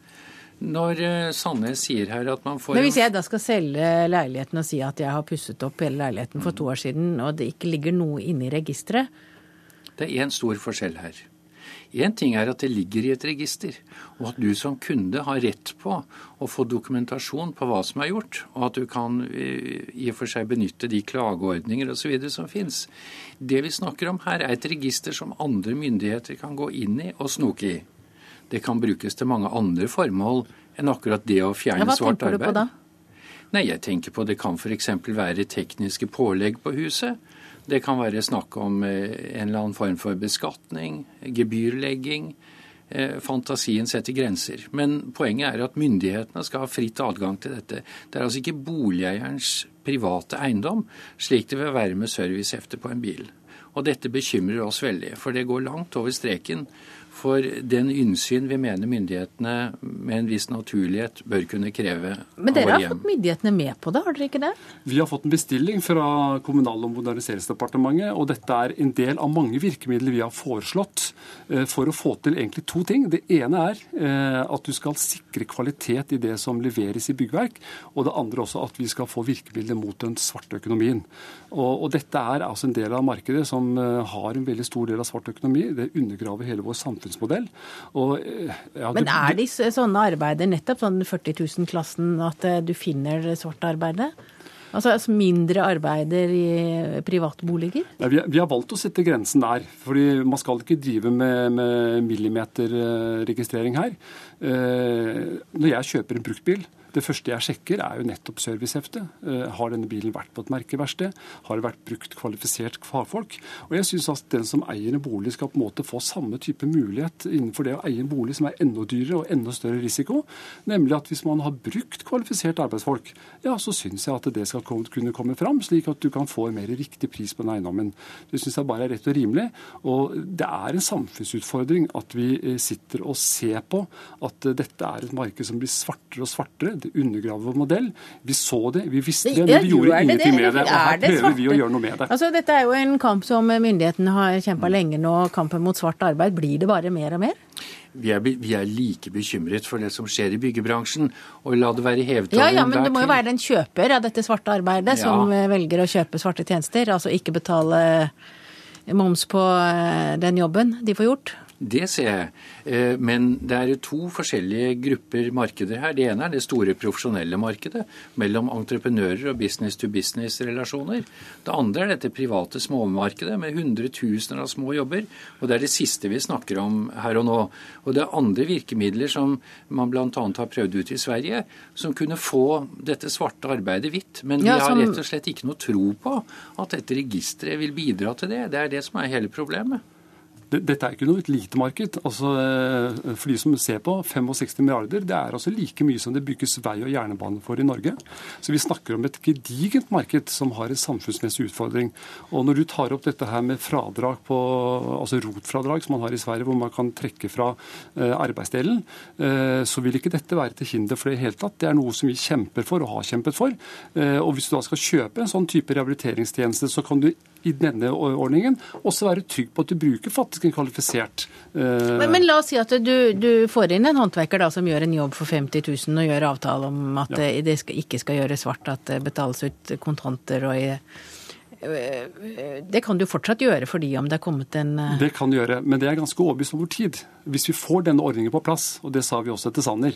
Når eh, Sandnes sier her at man får Men hvis jeg da skal selge leiligheten og si at jeg har pusset opp hele leiligheten for to år siden, og det ikke ligger noe inne i registeret Det er én stor forskjell her. Én ting er at det ligger i et register, og at du som kunde har rett på å få dokumentasjon på hva som er gjort, og at du kan eh, i og for seg benytte de klageordninger osv. som fins. Det vi snakker om her, er et register som andre myndigheter kan gå inn i og snoke i. Det kan brukes til mange andre formål enn akkurat det å fjerne ja, svart arbeid. Hva tenker du på da? Nei, jeg tenker på Det kan f.eks. være tekniske pålegg på huset. Det kan være snakk om eh, en eller annen form for beskatning, gebyrlegging. Eh, fantasien setter grenser. Men poenget er at myndighetene skal ha fritt adgang til dette. Det er altså ikke boligeierens private eiendom, slik det vil være med servicehefte på en bil. Og dette bekymrer oss veldig, for det går langt over streken for den innsyn vi mener myndighetene med en viss naturlighet bør kunne kreve Men dere har fått myndighetene med på det, har dere ikke det? Vi har fått en bestilling fra Kommunal- og moderniseringsdepartementet, og dette er en del av mange virkemidler vi har foreslått eh, for å få til egentlig to ting. Det ene er eh, at du skal sikre kvalitet i det som leveres i byggverk, og det andre også at vi skal få virkemidler mot den svarte økonomien. Og, og dette er altså en del av markedet som eh, har en veldig stor del av svart økonomi. Det undergraver hele vår samfunn samfunnsmodell. Og, eh, ja, Men er det sånne arbeider, nettopp sånn 40 000-klassen, at eh, du finner svart arbeide? Altså, altså mindre arbeider i privatboliger? Ja, vi, vi, har valgt å sette grensen der. fordi Man skal ikke drive med, med millimeterregistrering her. Eh, når jeg kjøper en bruktbil, det første jeg sjekker, er jo nettopp serviceheftet. Eh, har denne bilen vært på et merkeverksted? Har det vært brukt kvalifisert fagfolk? Og jeg syns at den som eier en bolig skal på en måte få samme type mulighet innenfor det å eie en bolig som er enda dyrere og enda større risiko. Nemlig at hvis man har brukt kvalifisert arbeidsfolk, ja, så syns jeg at det skal kunne komme fram, slik at du kan få en mer riktig pris på den eiendommen. Det syns jeg bare er rett og rimelig. Og det er en samfunnsutfordring at vi eh, sitter og ser på at eh, dette er et marked som blir svartere og svartere undergraver vår modell. Vi så det, vi visste det, men vi gjorde ingenting med det. Og her prøver vi å gjøre noe med det. Altså, dette er jo en kamp som myndighetene har kjempa lenge nå. Kampen mot svart arbeid. Blir det bare mer og mer? Vi er, vi er, like bekymret for det som skjer i byggebransjen. Og la det være hevet Ja, ja, men det må jo være den kjøper av dette svarte arbeidet ja. som velger å kjøpe svarte tjenester. Altså ikke betale moms på eh, den jobben de får gjort. Det ser jeg. Eh, men det er to forskjellige grupper markeder her. Det ene er det store profesjonelle markedet mellom entreprenører og business-to-business-relasjoner. Det andre er dette private småmarkedet med hundretusener av små jobber. Og det er det siste vi snakker om her og nå. Og det er andre virkemidler som man bl.a. har prøvd ut i Sverige, som kunne få dette svarte arbeidet hvitt. Men vi ja, som... har rett og slett ikke noe tro på at dette registeret vil bidra til det. Det er det som er hele problemet dette er ikke noe lite marked. Altså, eh, for de som ser på, 65 milliarder det er altså like mye som det bygges vei og jernbane for i Norge. Så vi snakker om et gedigent marked som har en samfunnsmessig utfordring. Og når du tar opp dette her med fradrag på, altså rotfradrag som man har i Sverige, hvor man kan trekke fra eh, arbeidsdelen, eh, så vil ikke dette være til hinder for det i hele tatt. Det er noe som vi kjemper for og har kjempet for. Og hvis du da skal kjøpe en sånn type rehabiliteringstjeneste, så kan du i denne ordningen også være trygg på at du bruker faktisk en kvalifisert uh... men, men, la oss si at du, du, får inn en håndverker da, som gjør en jobb for 50 000 og gjør avtale om at ja. det skal, ikke skal gjøres svart, at det betales ut kontanter og i det kan du fortsatt gjøre fordi om det er kommet en eh, Det kan du gjøre, men det er ganske overbevist over tid. Hvis vi får denne ordningen på plass, og det sa vi også til Sanner,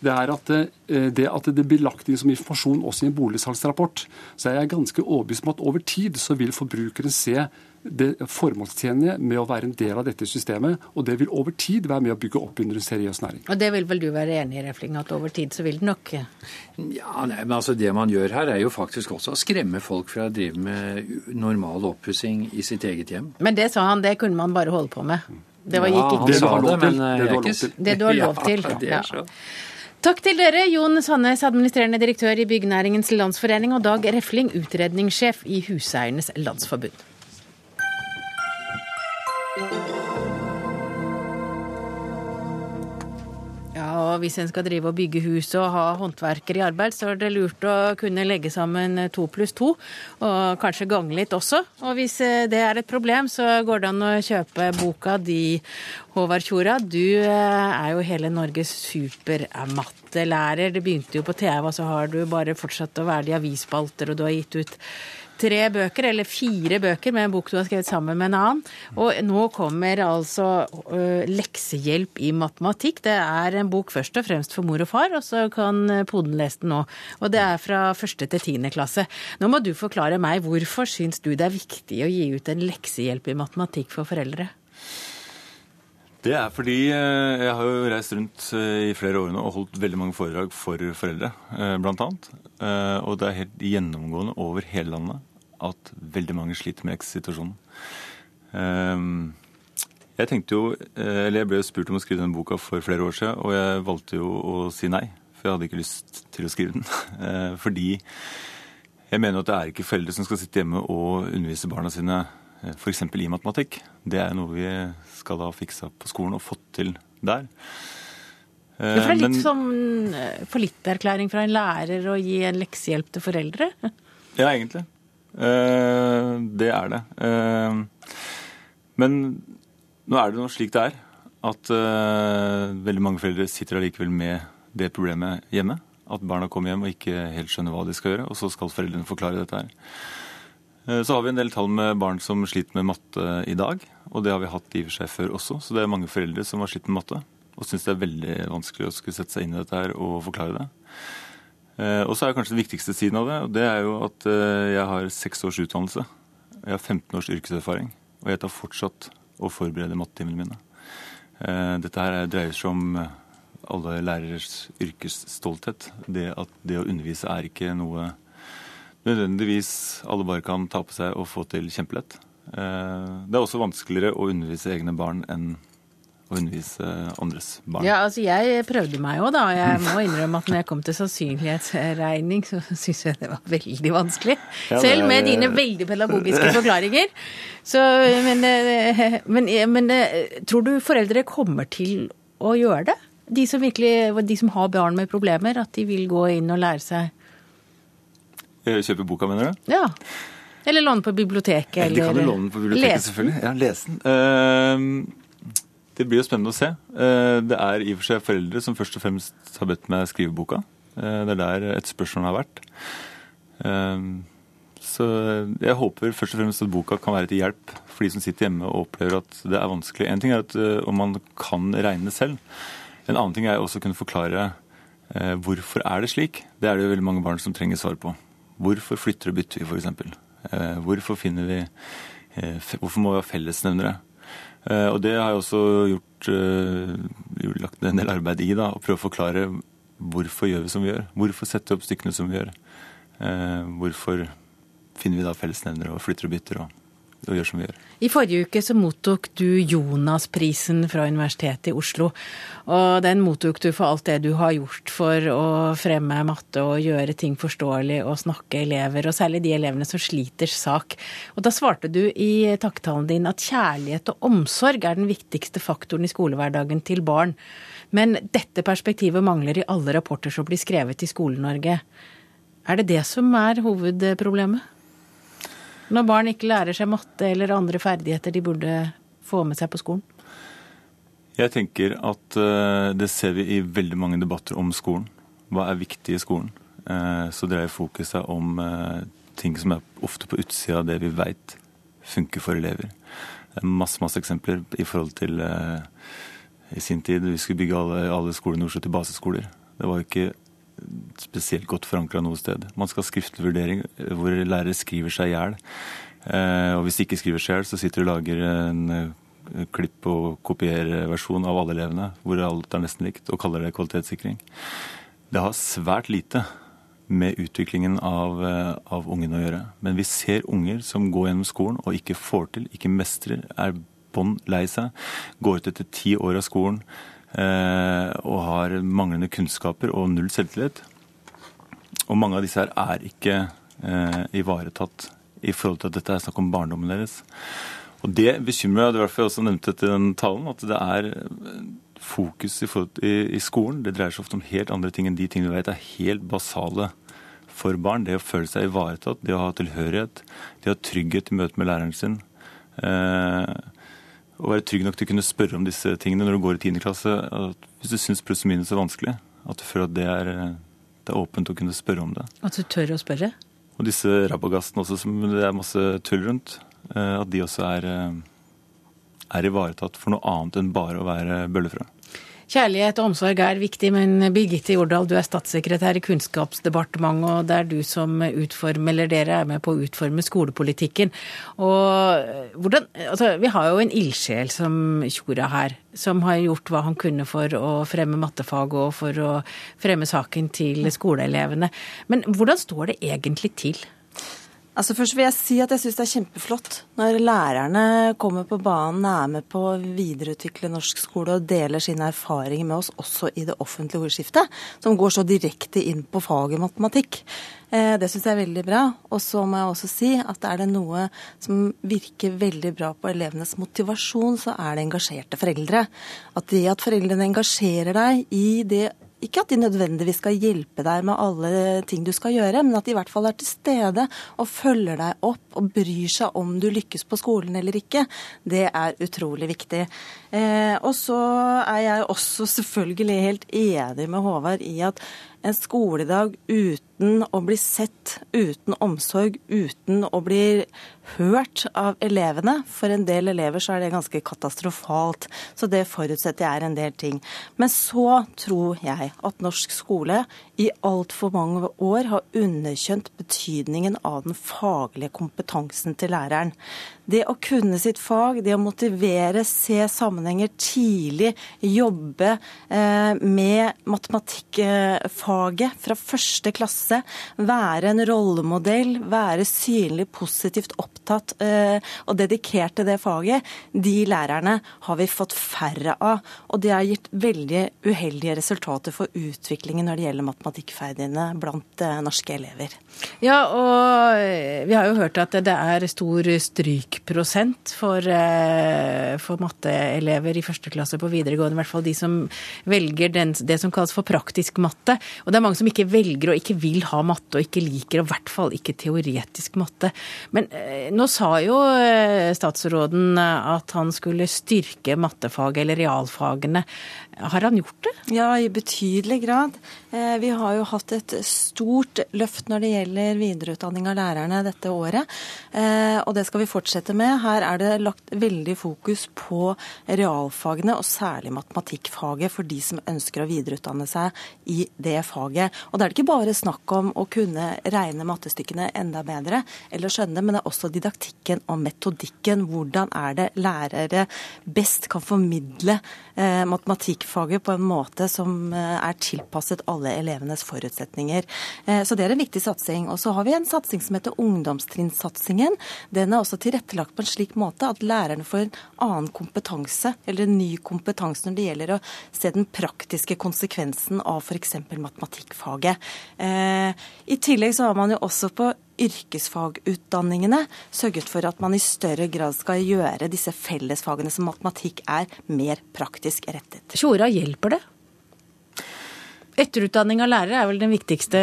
det er at eh, det, at det blir lagt inn som informasjon også i en boligsalgsrapport, så er jeg ganske overbevist om at over tid så vil forbrukeren se det formålstjenlige med å være en del av dette systemet. Og det vil over tid være med å bygge opp under en seriøs næring. Og det vil vel du være enig i, Refling, at over tid så vil det nok Ja, nei, men altså Det man gjør her, er jo faktisk også å skremme folk fra å drive med normal oppussing i sitt eget hjem. Men det sa han, det kunne man bare holde på med. Det var, gikk ikke. Det, sa det, men det, du har lov til. Det du har lov til. Ja, det er så. Takk til dere, Jon Sandnes, administrerende direktør i Byggenæringens Landsforening, og Dag Refling, utredningssjef i Huseiernes Landsforbund. Hvis en skal drive og bygge hus og ha håndverkere i arbeid, så er det lurt å kunne legge sammen to pluss to, og kanskje gange litt også. Og hvis eh, det er et problem, så går det an å kjøpe boka di, Håvard Tjora. Du eh, er jo hele Norges supermattelærer. Det begynte jo på TV, og så har du bare fortsatt å være det i avisspalter, og du har gitt ut tre bøker, eller fire bøker, med en bok du har skrevet sammen med en annen. Og nå kommer altså uh, leksehjelp i matematikk. Det er en bok først og fremst for mor og far, og så kan poden lese den nå. Og det er fra første til tiende klasse. Nå må du forklare meg, hvorfor syns du det er viktig å gi ut en leksehjelp i matematikk for foreldre? Det er fordi jeg har jo reist rundt i flere år nå og holdt veldig mange foredrag for foreldre, annet. Og det er helt gjennomgående over hele landet at veldig mange sliter med ekssituasjonen. Ehm, jeg tenkte jo, eh, eller jeg ble spurt om å skrive denne boka for flere år siden, og jeg valgte jo å si nei. For jeg hadde ikke lyst til å skrive den. Eh, fordi jeg mener at det er ikke foreldre som skal sitte hjemme og undervise barna sine eh, f.eks. i matematikk. Det er noe vi skal ha fiksa på skolen og fått til der. Ja, for det er litt Men, som fallitterklæring fra en lærer å gi en leksehjelp til foreldre? Ja, egentlig. Eh, det er det. Eh, men nå er det noe slik det er. At eh, veldig mange foreldre sitter allikevel med det problemet hjemme. At barna kommer hjem og ikke helt skjønner hva de skal gjøre. Og så skal foreldrene forklare dette her. Så har vi en del tall med barn som sliter med matte i dag. Og det har vi hatt i og for seg før også. Så det er mange foreldre som har slitt med matte. Og syns det er veldig vanskelig å skulle sette seg inn i dette her og forklare det. Eh, og så er kanskje den viktigste siden av det, og det er jo at eh, jeg har seks års utdannelse. Jeg har 15 års yrkeserfaring, og jeg tar fortsatt å forberede mattetimene mine. Eh, dette her dreier seg om alle lærers yrkesstolthet. Det at det å undervise er ikke noe nødvendigvis alle bare kan ta på seg og få til kjempelett. Det er også vanskeligere å undervise egne barn enn å undervise andres barn. Ja, altså jeg prøvde meg jo, da. Jeg må innrømme at når jeg kom til sannsynlighetsregning, så syns jeg det var veldig vanskelig. Ja, Selv med dine veldig pedagogiske forklaringer. Så, men, eh, men, eh, men, eh, tror du foreldre kommer til å gjøre det? De som, virkelig, de som har barn med problemer, at de vil gå inn og lære seg Kjøpe boka, mener du? Ja. Eller låne på biblioteket. Eller, de kan jo låne på biblioteket, lesen. selvfølgelig. Ja, lese den. Uh, det blir jo spennende å se. Eh, det er i og for seg foreldre som først og fremst har bedt meg skrive boka. Eh, det er der et spørsmål har vært. Eh, så jeg håper først og fremst at boka kan være til hjelp for de som sitter hjemme og opplever at det er vanskelig. En ting er at om man kan regne selv. En annen ting er også å kunne forklare hvorfor er det slik. Det er det jo veldig mange barn som trenger svar på. Hvorfor flytter og bytter vi, f.eks.? Hvorfor finner vi Hvorfor må vi ha fellesnevnere? Eh, og det har jeg også gjort, uh, lagt en del arbeid i. da, Å prøve å forklare hvorfor gjør vi som vi gjør. Hvorfor setter vi opp stykkene som vi gjør. Uh, hvorfor finner vi da fellesnevnere og flytter og bytter. og og gjør som vi gjør. I forrige uke så mottok du Jonas-prisen fra Universitetet i Oslo. Og den mottok du for alt det du har gjort for å fremme matte og gjøre ting forståelig og snakke elever, og særlig de elevene som sliter sak. Og da svarte du i takketalen din at kjærlighet og omsorg er den viktigste faktoren i skolehverdagen til barn. Men dette perspektivet mangler i alle rapporter som blir skrevet i Skole-Norge. Er det det som er hovedproblemet? Når barn ikke lærer seg matte eller andre ferdigheter de burde få med seg på skolen? Jeg tenker at uh, det ser vi i veldig mange debatter om skolen. Hva er viktig i skolen? Uh, så dreier fokuset om uh, ting som er ofte på utsida av det vi veit funker for elever. Det er masse, masse eksempler i forhold til i sin tid vi skulle bygge alle, alle skolene i Oslo til baseskoler. Det var jo ikke spesielt godt forankra noe sted. Man skal ha skriftlig vurdering hvor lærere skriver seg i hjel. Eh, og hvis de ikke skriver seg i hjel, så sitter de og lager en eh, klipp og kopierer versjon av alle elevene, hvor alt er nesten likt, og kaller det kvalitetssikring. Det har svært lite med utviklingen av, eh, av ungene å gjøre. Men vi ser unger som går gjennom skolen og ikke får til, ikke mestrer, er bånn lei seg, går ut etter ti år av skolen Eh, og har manglende kunnskaper og null selvtillit. Og mange av disse her er ikke eh, ivaretatt i forhold til at dette er snakk om barndommen deres. Og det bekymrer meg, det var derfor jeg også nevnte dette i den talen, at det er fokus i, i, i, skolen det dreier seg ofte om helt andre ting enn de tingene vi vet er helt basale for barn. Det å føle seg ivaretatt, det å ha tilhørighet, det å ha trygghet i møte med læreren sin. Eh, å være trygg nok til å kunne spørre om disse tingene når du går i 10. klasse. hvis du syns pluss og minus er vanskelig, at du føler at det er, det er åpent å kunne spørre om det. At du tør å spørre? Og disse rabagastene også, som det er masse tull rundt. Eh, at de også er, eh, er ivaretatt for noe annet enn bare å være bøllefrø. Kjærlighet og omsorg er viktig, men Birgitte Jordal, du er statssekretær i Kunnskapsdepartementet, og det er du som utformer, eller dere er med på å utforme skolepolitikken. Og hvordan, altså, vi har jo en ildsjel som Tjora her, som har gjort hva han kunne for å fremme mattefag og for å fremme saken til skoleelevene. Men hvordan står det egentlig til? Altså Først vil jeg si at jeg syns det er kjempeflott når lærerne kommer på banen, er med på å videreutvikle norsk skole og deler sine erfaringer med oss også i det offentlige ordskiftet, som går så direkte inn på faget matematikk. Eh, det syns jeg er veldig bra. Og så må jeg også si at er det noe som virker veldig bra på elevenes motivasjon, så er det engasjerte foreldre. At det at foreldrene engasjerer deg i det ikke at de nødvendigvis skal hjelpe deg med alle ting du skal gjøre, men at de i hvert fall er til stede og følger deg opp og bryr seg om du lykkes på skolen eller ikke. Det er utrolig viktig. Eh, og så er jeg også selvfølgelig helt enig med Håvard i at en skoledag uten å bli sett, uten omsorg, uten å bli hørt av elevene. For en del elever så er det ganske katastrofalt. Så det forutsetter jeg er en del ting. Men så tror jeg at norsk skole i altfor mange år har underkjent betydningen av den faglige kompetansen til læreren. Det å kunne sitt fag, det å motivere, se sammenhenger tidlig, jobbe eh, med matematikkfaget fra første klasse, være en rollemodell, være synlig positivt opptatt eh, og dedikert til det faget, de lærerne har vi fått færre av. Og det har gitt veldig uheldige resultater for utviklingen når det gjelder matematikkferdighetene blant eh, norske elever. Ja, og vi har jo hørt at det er stor strykprosent for, eh, for matteelever i første klasse på videregående. I hvert fall de som velger den, det som kalles for praktisk matte. Og det er mange som ikke velger og ikke vil ha matte, og ikke liker, og i hvert fall ikke teoretisk matte. Men eh, nå sa jo eh, statsråden at han skulle styrke mattefaget eller realfagene. Har han gjort det? Ja, i betydelig grad. Vi har jo hatt et stort løft når det gjelder videreutdanning av lærerne dette året. Og det skal vi fortsette med. Her er det lagt veldig fokus på realfagene, og særlig matematikkfaget, for de som ønsker å videreutdanne seg i det faget. Og da er det ikke bare snakk om å kunne regne mattestykkene enda bedre, eller skjønne, men det er også didaktikken og metodikken. Hvordan er det lærere best kan formidle eh, matematikkfaget på en måte som eh, er tilpasset alle elevenes forutsetninger. Eh, så det er en viktig satsing. Og så har vi en satsing som heter ungdomstrinnsatsingen. Den er også tilrettelagt på en slik måte at lærerne får en annen kompetanse, eller en ny kompetanse når det gjelder å se den praktiske konsekvensen av f.eks. matematikkfaget. Eh, I tillegg så har man jo også på yrkesfagutdanningene sørget for at man i større grad skal gjøre disse fellesfagene som matematikk er, mer praktisk rettet. Tjora, hjelper det? Etterutdanning av lærere er vel den viktigste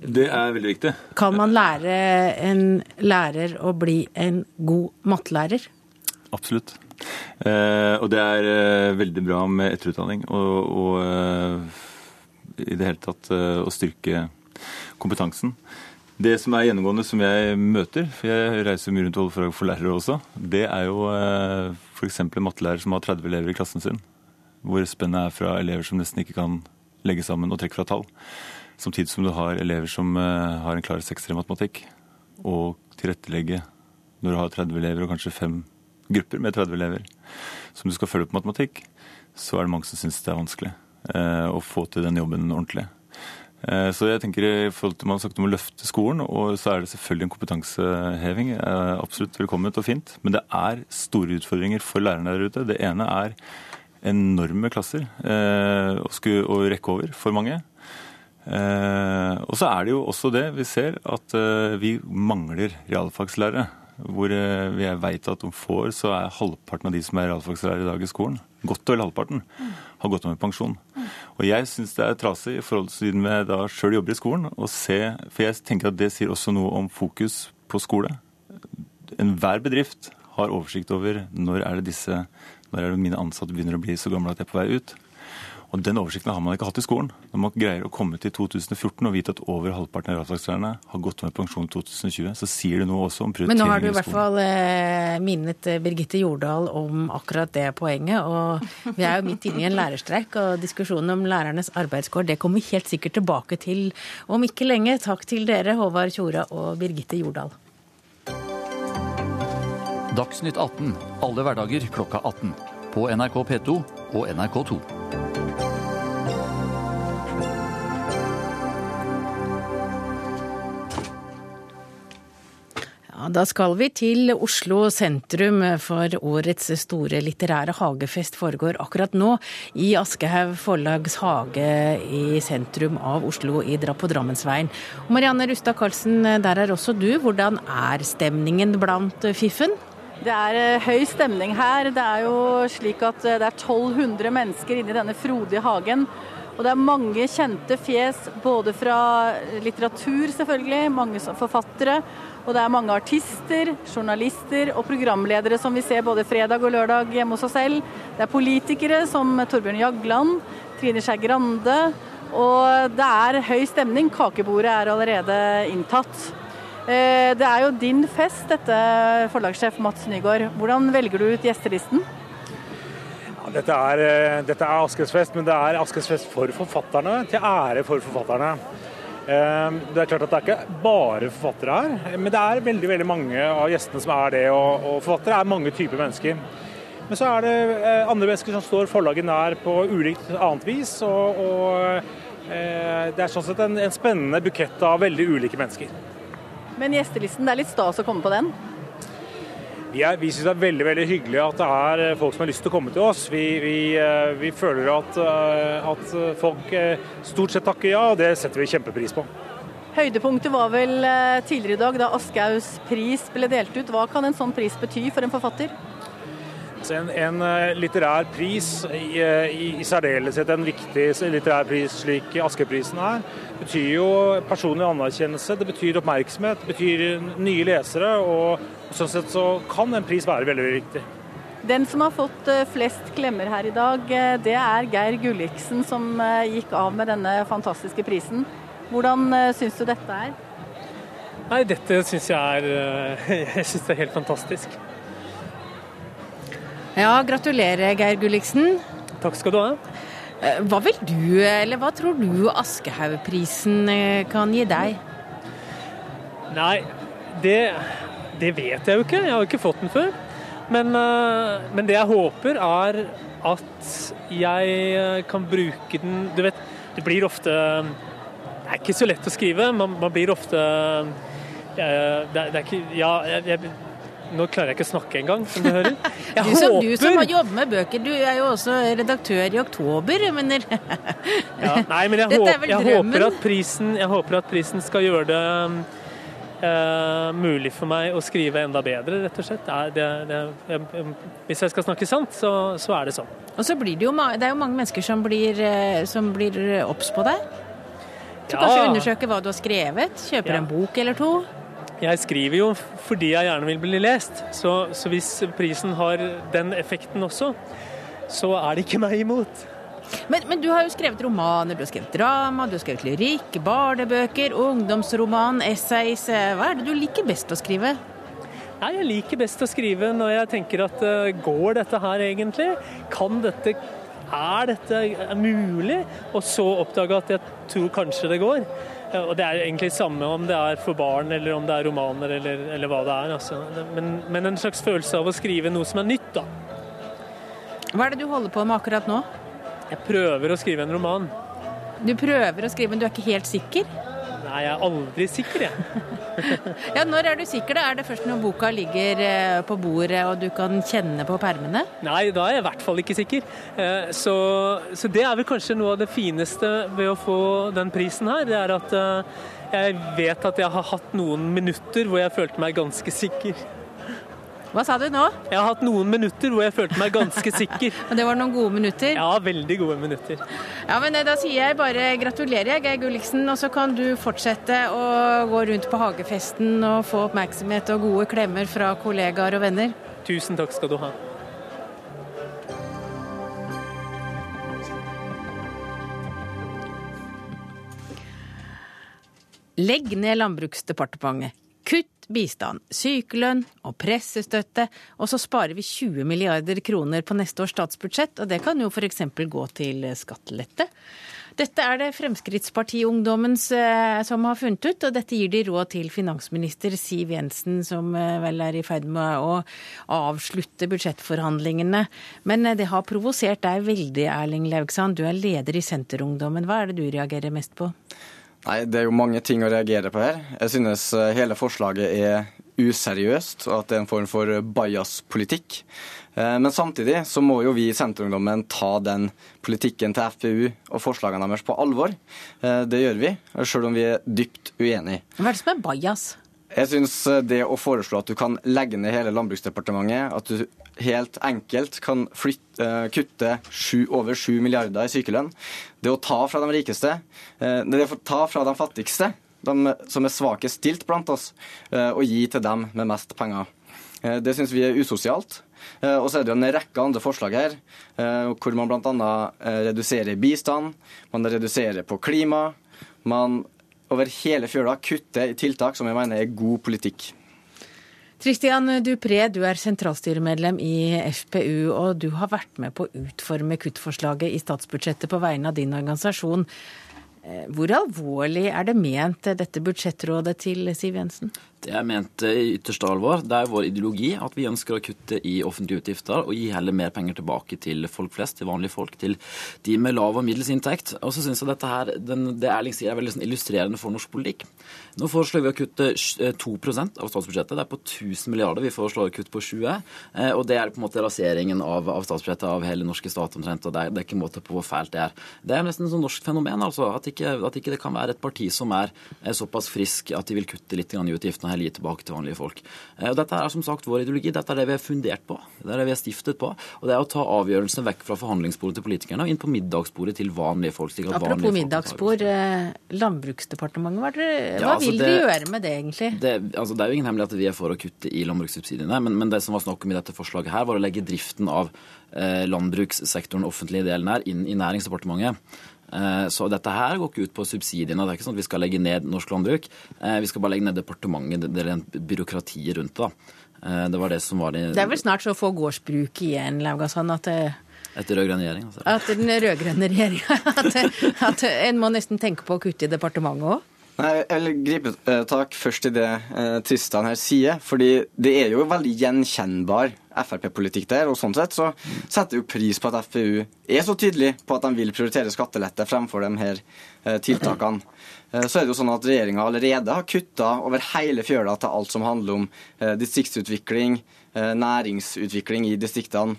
det er veldig viktig. Kan man lære en lærer å bli en god mattelærer? Absolutt. Eh, og det er eh, veldig bra med etterutdanning. Og, og eh, i det hele tatt eh, å styrke kompetansen. Det som er gjennomgående som jeg møter, for jeg reiser mye rundt og holder foredrag for lærere også, det er jo eh, f.eks. en mattelærer som har 30 elever i klassen sin. Hvor spennet er fra elever som nesten ikke kan legge sammen og trekke fra tall, Samtidig som du har elever som eh, har en klar sekser i matematikk. Og tilrettelegge når du har 30 elever og kanskje fem grupper med 30 elever som du skal følge opp matematikk, så er det mange som syns det er vanskelig eh, å få til den jobben ordentlig. Eh, så jeg tenker i forhold til Man har sagt om å løfte skolen, og så er det selvfølgelig en kompetanseheving. Absolutt velkomment og fint. Men det er store utfordringer for lærerne der ute. Det ene er enorme klasser skulle, å rekke over for mange. Eh, og så er det jo også det vi ser, at eh, vi mangler realfagslærere. hvor vi vet at om få år så er halvparten av de som er realfagslærere i dag i skolen, godt og vel halvparten, har gått av med pensjon. Og jeg syns det er trasig i forhold til siden jeg da sjøl jobber i skolen, å se For jeg tenker at det sier også noe om fokus på skole. Enhver bedrift har oversikt over når er det disse når er det mine ansatte begynner å bli så gamle at jeg er på vei ut. Og Den oversikten har man ikke hatt i skolen. Når man greier å komme til 2014 og vite at over halvparten av realfagslærerne har gått med pensjon i 2020, så sier det noe også om prioritering i skolen. Men nå har du i hvert fall eh, minnet eh, Birgitte Jordal om akkurat det poenget. Og vi er jo midt inne i en lærerstreik, og diskusjonen om lærernes arbeidskår det kommer vi helt sikkert tilbake til om ikke lenge. Takk til dere, Håvard Tjora og Birgitte Jordal. Dagsnytt 18 alle hverdager klokka 18. På NRK P2 og NRK2. Ja, Da skal vi til Oslo sentrum, for årets store litterære hagefest foregår akkurat nå i Aschehoug forlags hage i sentrum av Oslo, i på Drammensveien. Marianne Rustad Karlsen, der er også du. Hvordan er stemningen blant fiffen? Det er eh, høy stemning her. Det er jo slik at eh, det er 1200 mennesker inne i denne frodige hagen. Og det er mange kjente fjes, både fra litteratur selvfølgelig, mange forfattere, og det er mange artister, journalister og programledere som vi ser både fredag og lørdag hjemme hos oss selv. Det er politikere som Torbjørn Jagland, Trine Skei Grande. Og det er høy stemning. Kakebordet er allerede inntatt. Eh, det er jo din fest, dette, forlagssjef Mats Nygaard. Hvordan velger du ut gjestelisten? Ja, dette er, eh, dette er Askes fest, men det er Askes fest for forfatterne. Til ære for forfatterne. Eh, det er klart at det er ikke bare forfattere her, men det er veldig veldig mange av gjestene som er det. Og, forfattere er mange typer mennesker. Men så er det andre mennesker som står forlaget nær på ulikt annet vis. Og, og det er sånn sett en, en spennende bukett av veldig ulike mennesker. Men gjestelisten, det er litt stas å komme på den? Vi, er, vi syns det er veldig veldig hyggelig at det er eh, folk som har lyst til å komme til oss. Vi, vi, eh, vi føler at, eh, at, folk stort sett takker ja, og det setter vi kjempepris på. Høydepunktet var vel tidligere i dag da Aschehougs pris ble delt ut. Hva kan en sånn pris bety for en forfatter? Altså, en, en, litterær pris, i, i, i særdeleshet en viktig litterær pris slik Askeprisen er, betyr jo personlig anerkjennelse, det betyr oppmerksomhet, det betyr nye lesere. og Sånn sett så kan en pris være veldig, veldig viktig. Den som har fått eh, flest klemmer her i dag, eh, det er Geir Gulliksen, som eh, gikk av med denne fantastiske prisen. Hvordan syns du dette er? Nei, dette syns jeg er Jeg syns det er helt fantastisk. Ja, gratulerer, Geir Gulliksen. Takk skal du ha. Hva vil du, eller hva tror du Aschehougprisen kan gi deg? Nei, det det vet jeg jo ikke, jeg har jo ikke fått den før. Men, eh, men, det jeg håper, er at jeg eh, kan bruke den Du vet, det blir ofte Det er ikke så lett å skrive. Man, man blir ofte det, det, er ikke Ja, jeg, jeg, nå klarer jeg ikke å snakke engang, som du hører. Jeg du, som, håper... du som har jobbet med bøker, du er jo også redaktør i Oktober, mener ja, Nei, men jeg, håp, jeg håper, prisen, jeg håper at prisen skal gjøre det Uh, mulig for meg å skrive enda bedre, rett og slett. Det, det, det, hvis jeg skal snakke sant, så, så, er det sånn. Og så blir det jo, det er jo mange mennesker som blir, eh, som blir obs på deg. Så ja. kanskje undersøke hva du har skrevet, kjøper ja. en bok eller to. Jeg skriver jo fordi jeg gjerne vil bli lest, så, så hvis prisen har den effekten også, så er det ikke meg imot. Men, men, du har jo skrevet romaner, du har skrevet drama, du har skrevet lyrikk, barnebøker, ungdomsroman, essays. Hva er det du liker best å skrive? Nei, Jeg liker best å skrive når jeg tenker at uh, går dette her egentlig? Kan dette Er dette mulig? Og så oppdage at jeg tror kanskje det går. Og Det er egentlig samme om det er for barn eller om det er romaner eller, eller hva det er. Altså. Men, men en slags følelse av å skrive noe som er nytt, da. Hva er det du holder på med akkurat nå? Jeg prøver å skrive en roman. Du prøver å skrive, men du er ikke helt sikker? Nei, jeg er aldri sikker, jeg. ja, Når er du sikker? da? Er det først når boka ligger eh, på bordet og du kan kjenne på permene? Nei, da er jeg i hvert fall ikke sikker. Eh, så, så, det er vel kanskje noe av det fineste ved å få den prisen her. Det er at eh, jeg vet at jeg har hatt noen minutter hvor jeg følte meg ganske sikker. Hva sa du nå? Jeg har hatt noen minutter hvor jeg følte meg ganske sikker. Og det var noen gode minutter? Ja, veldig gode minutter. Ja, men eh, Da sier jeg bare gratulerer, Geir Gulliksen. Og så kan du fortsette å gå rundt på hagefesten og få oppmerksomhet og gode klemmer fra kollegaer og venner. Tusen takk skal du ha. Legg ned Landbruksdepartementet. Kutt bistand, sykelønn og pressestøtte, og så sparer vi 20 milliarder kroner på neste års statsbudsjett, og det kan jo f.eks. gå til skattelette. Dette er det Fremskrittspartiungdommen eh, som har funnet ut, og dette gir de råd til finansminister Siv Jensen, som eh, vel er i ferd med å avslutte budsjettforhandlingene. Men eh, det har provosert deg veldig, Erling Laugsand. Du er leder i Senterungdommen. Hva er det du reagerer mest på? Nei, Det er jo mange ting å reagere på her. Jeg synes hele forslaget er useriøst, og at det er en form for bajas-politikk. Men samtidig så må jo vi i Senterungdommen ta den politikken til FpU og forslagene deres på alvor. Det gjør vi, selv om vi er dypt uenige. Hva er det som er bajas? Jeg syns det å foreslå at du kan legge ned hele Landbruksdepartementet, at du helt enkelt kan flytte, kutte 7, over 7 milliarder i sykelønn, det å ta fra de rikeste, det å ta fra de fattigste, de som er svakest stilt blant oss, og gi til dem med mest penger. Det syns vi er usosialt. Og så er det jo en rekke andre forslag her, hvor man bl.a. reduserer bistand, man reduserer på klima. Man over hele fjøla kutter i tiltak som jeg mener er god politikk. Tristian Dupré, du er sentralstyremedlem i FPU, og du har vært med på å utforme kuttforslaget i statsbudsjettet på vegne av din organisasjon. Hvor alvorlig er det ment, dette budsjettrådet til Siv Jensen? Det mente ment i ytterste alvor. Det er vår ideologi at vi ønsker å kutte i offentlige utgifter og gi heller mer penger tilbake til folk flest, til vanlige folk, til de med lav og middels inntekt. Og så syns jeg dette her, den, det Erling sier er veldig sånn illustrerende for norsk politikk. Nå foreslår vi å kutte 2% av statsbudsjettet. Det er på 1000 milliarder. Vi foreslår kutt på 20. Og det er på en måte raseringen av, av statsbudsjettet av hele norske stat omtrent. Og det er, det er ikke måte på hvor fælt det er. Det er nesten et sånn norsk fenomen, altså. At ikke, at ikke det kan være et parti som er såpass frisk at de vil kutte litt i utgiftene heller gi tilbake til vanlige folk. Og Dette er som sagt vår ideologi. Dette er det vi er fundert på. Det er det vi er stiftet på. Og det er å ta avgjørelsene vekk fra forhandlingsbordet til politikerne og inn på middagsbordet til vanlige folk. Apropos middagsbord. Landbruksdepartementet, hva, Ja, altså vil det- de gjøre med det, egentlig? Det, altså det er jo ingen hemmelighet at vi er for å kutte i landbrukssubsidiene, men, men det som var snakk om i dette forslaget her, var å legge driften av eh, landbrukssektoren, offentlige delen her, inn i Næringsdepartementet. Eh, Så dette her går ikke ut på subsidiene. Det er ikke sånn at vi skal legge ned norsk landbruk. Eh, Vi skal bare legge ned departementet, det byråkratiet rundt det. Eh, Det var det som var det Det er vel snart så få gårdsbruk igjen, Laugasson, at, det- etter rød-grønn regjering. Altså. at den rød-grønne regjeringa at, at en må nesten tenke på å kutte i departementet òg? Nei, Jeg vil gripe uh, tak først i det uh, Tristan her sier. fordi det er jo veldig gjenkjennbar Frp-politikk der. og Sånn sett så setter jeg jo pris på at FpU er så tydelig på at de vil prioritere skattelette fremfor de her uh, tiltakene. Så er det jo sånn at Regjeringa allerede har kutta over hele fjøla til alt som handler om distriktsutvikling, næringsutvikling i distriktene.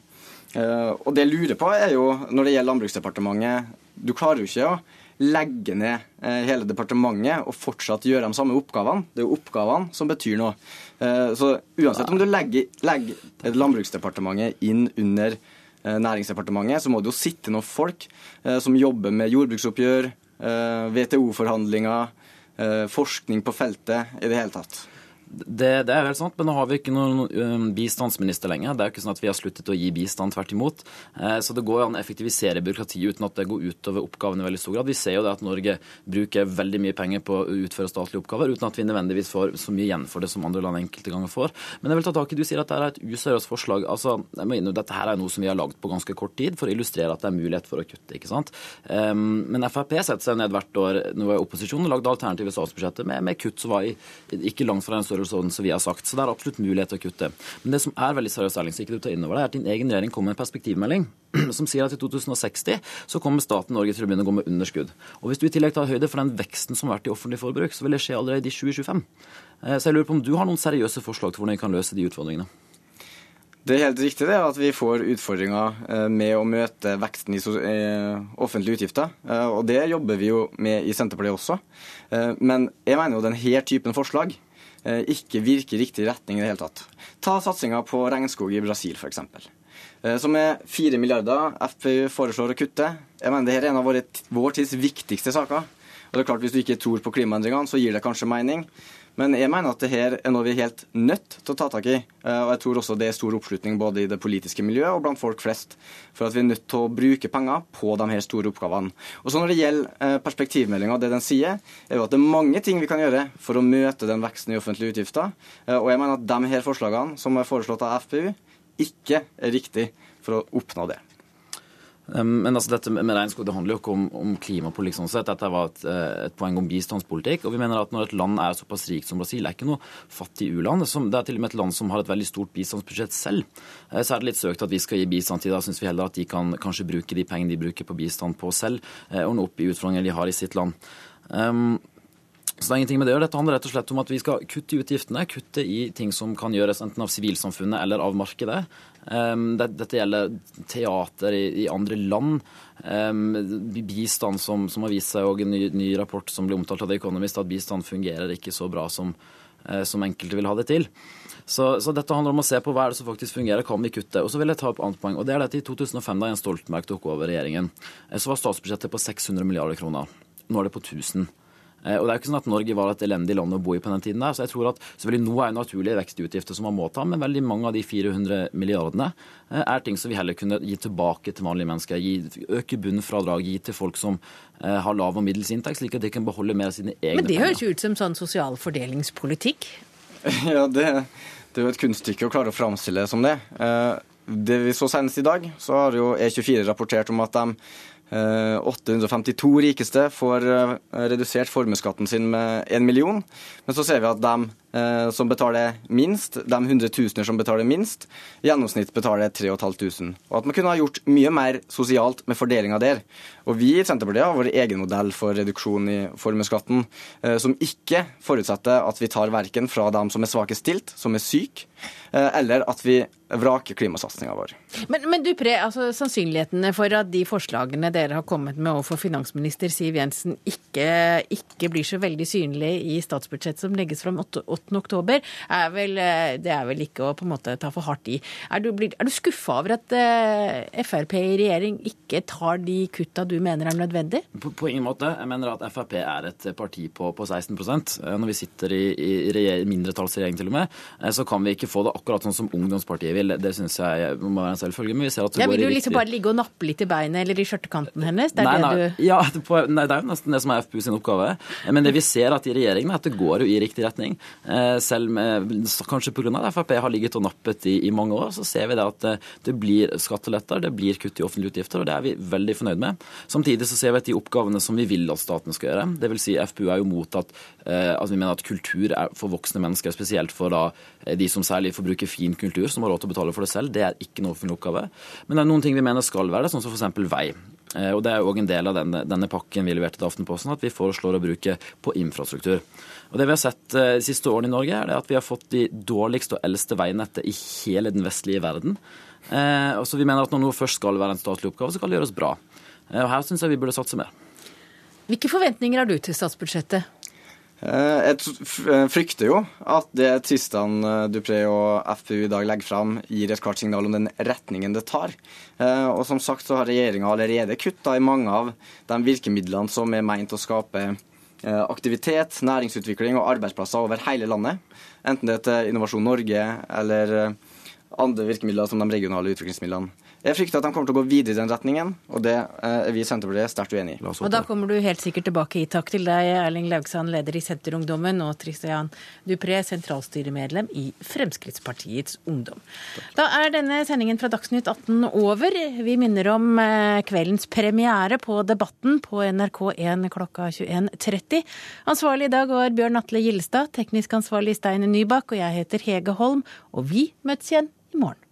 Og det jeg lurer på, er jo når det gjelder Landbruksdepartementet Du klarer jo ikke å legge ned eh, hele departementet og fortsatt gjøre de samme oppgavene. Det er jo oppgavene som betyr noe. Eh, Så uansett om du legger, legger Landbruksdepartementet inn under eh, Næringsdepartementet, så må det jo sitte noen folk som jobber med jordbruksoppgjør, WTO-forhandlinger, forskning på feltet i det hele tatt. Det, det er helt sant, men nå har vi ikke noen um, bistandsminister lenger. Det er jo ikke sånn at vi har sluttet å gi bistand, tvert imot. Eh, så det går an å effektivisere byråkratiet uten at det går utover oppgavene i veldig stor grad. Vi ser jo det at Norge bruker veldig mye penger på å utføre statlige oppgaver uten at vi nødvendigvis får så mye igjen for det som andre land enkelte ganger får. Men jeg vil ta tak i du sier at det er et useriøst forslag. Altså, jeg må innrømme, Dette her er noe som vi har lagd på ganske kort tid for å illustrere at det er mulighet for å kutte. ikke sant? Um, men Frp setter seg ned hvert år når vi var og lagde alternative statsbudsjetter med, med kutt som var i, ikke langt fra den størrelsen som vi har sagt. Så det er absolutt mulighet til å kutte. Men det som er veldig seriøst, Erling, så ikke du tar inn over deg, er at din egen regjering kommer med en perspektivmelding som sier at i 2060 så kommer staten Norge til å begynne å gå med underskudd. Og hvis du i tillegg tar høyde for den veksten som har vært i offentlig forbruk, så vil det skje allerede i 2025. Eh, Så jeg lurer på om du har noen seriøse forslag til hvordan vi kan løse de utfordringene? Det er helt riktig det, at vi får utfordringer eh, med å møte veksten i eh, offentlige utgifter. Og det jobber vi jo med i Senterpartiet også. Men jeg mener jo denne typen forslag ikke virker i riktig retning i det hele tatt. Ta satsinga på regnskog i Brasil, f.eks. Eh, som er 4 milliarder FPU foreslår å kutte. Jeg mener Dette er en av vår tids viktigste saker. Og det er klart Hvis du ikke tror på klimaendringene, så gir det kanskje mening. Men jeg mener at det her er noe vi er helt nødt til å ta tak i. Eh, og jeg tror også det er stor oppslutning både i det politiske miljøet og blant folk flest for at vi er nødt til å bruke penger på de her store oppgavene. Og så Når det gjelder eh, perspektivmeldinga det den sier, er jo at det er mange ting vi kan gjøre for å møte den veksten i offentlige utgifter. Eh, og jeg mener at de her forslagene som er foreslått av FPU, ikke er riktig for å oppnå det. Men altså dette med regnskog det handler jo ikke om, om klimapolitikk. sånn sett. Dette var et, eh, et, poeng om bistandspolitikk. og vi mener at Når et land er såpass rikt som Brasil, det er ikke noe fattig u-land. Det er til og med et land som har et veldig stort bistandsbudsjett selv. Eh, så er det litt søkt at vi skal gi bistand til. Da syns vi heller at de kan kanskje bruke de pengene de bruker på bistand på selv, eh, ordne opp i utfordringer de har i sitt land. Um, så det er ingenting med det. Dette handler rett og slett om at vi skal kutte i utgiftene. Kutte i ting som kan gjøres enten av sivilsamfunnet eller av markedet. Um, dette gjelder teater i, i andre land. Um, bistand som, som, har vist seg, og en ny, ny, rapport som ble omtalt av The Economist, at bistand fungerer ikke så bra som, uh, som enkelte vil ha det til. Så, så, dette handler om å se på hva er det som faktisk fungerer, kan vi kutte. Og så vil jeg ta opp annet poeng, og det er dette i 2005, da Jens Stoltenberg tok over regjeringen. Så var statsbudsjettet på 600 milliarder kroner. Nå er det på 1000. Eh, og det er jo ikke sånn at Norge var et elendig land å bo i på den tiden. der, så jeg tror at selvfølgelig Nå er naturlige vekstutgifter som man må ta, men veldig mange av de 400 milliardene eh, er ting som vi heller kunne gi tilbake til vanlige mennesker. Gi, øke bunnfradrag, gi til folk som eh, har lav og middels inntekt, slik at de kan beholde mer av sine egne penger. Men det høres jo ut som sånn sosial fordelingspolitikk? Ja, det, det er jo et kunststykke å klare å framstille det som det. Det vi så senest i dag, så har jo E24 rapportert om at de 852 eh, rikeste får eh, redusert formuesskatten sin med 1 million. Men så ser vi at de som betaler minst, de hundretusener som betaler minst, gjennomsnitt betaler 3500. Og at man kunne ha gjort mye mer sosialt med fordelinga der. Og vi i Senterpartiet har vår egen modell for reduksjon i formuesskatten, som ikke forutsetter at vi tar verken fra dem som er svakest stilt, som er syke, eller at vi vraker klimasatsinga vår. Men, men du Pre, altså sannsynlighetene for at de forslagene dere har kommet med overfor finansminister Siv Jensen ikke, ikke blir så veldig synlige i statsbudsjettet som legges fram 8. oktober, er vel, eh, det er vel ikke å på en måte ta for hardt i. Er du, er du skuffa over at uh, Frp i regjering ikke tar de kutta du mener er nødvendig? På, på, ingen måte. Jeg mener at Frp er et parti på, på 16 eh, Når vi sitter i, i mindretallsregjering til og med, så kan vi ikke få det akkurat sånn som ungdomspartiet vil. Det syns jeg må være en selvfølge. Men vi ser at det ja, går vil du liksom bare ligge og nappe litt i beinet eller i skjørtekanten hennes? Det nei, nei, du... ja, det, på, nei, det er jo nesten det som er FPU sin oppgave. Men det vi ser at i regjeringen, er at det går jo i riktig retning. Eh, selv kanskje pga. at Frp har ligget og nappet i, i, mange år, så ser vi det at eh, det blir skatteletter, det blir kutt i offentlige utgifter, og det er vi veldig fornøyd med. Samtidig så ser vi at de oppgavene som vi vil at staten skal gjøre, dvs. Si FPU er jo mot at, eh, at vi mener at kultur er for voksne mennesker, spesielt for da de som særlig får bruke fin kultur, som har råd til å betale for det selv. Det er ikke noe offentlig oppgave. Men det er noen ting vi mener skal være det, sånn som f.eks. vei. Eh, og Det er òg en del av denne, denne, pakken vi leverte til Aftenposten, at vi foreslår å bruke på infrastruktur. Og Det vi har sett eh, de siste årene i Norge, er at vi har fått de dårligste og eldste veinettet i hele den vestlige verden. Eh, og så vi mener at Når noe først skal være en statlig oppgave, så skal det gjøres bra. Og Her syns jeg vi burde satse mer. Hvilke forventninger har du til statsbudsjettet? Eh, jeg frykter jo at det Tristan eh, Dupré og FPU i dag legger fram, gir et klart signal om den retningen det tar. Eh, og som sagt så har regjeringa allerede kutta i mange av de virkemidlene som er meint å skape aktivitet, næringsutvikling og arbeidsplasser over hele landet. Enten det er til Innovasjon Norge eller andre virkemidler som de regionale utviklingsmidlene. Jeg frykter at de kommer til å gå videre i den retningen, og det eh, er vi i Senterpartiet sterkt uenig i. Og da kommer du helt sikkert tilbake i. Takk til deg, Erling Laugsand, leder i Senterungdommen, og Tristian Dupré, sentralstyremedlem i Fremskrittspartiets Ungdom. Da er denne sendingen fra Dagsnytt 18 over. Vi minner om eh, kveldens premiere på Debatten på NRK1 klokka 21.30. Ansvarlig i dag var Bjørn Atle Gillestad, teknisk ansvarlig Stein Nybakk, og jeg heter Hege Holm, og vi møtes igjen i morgen.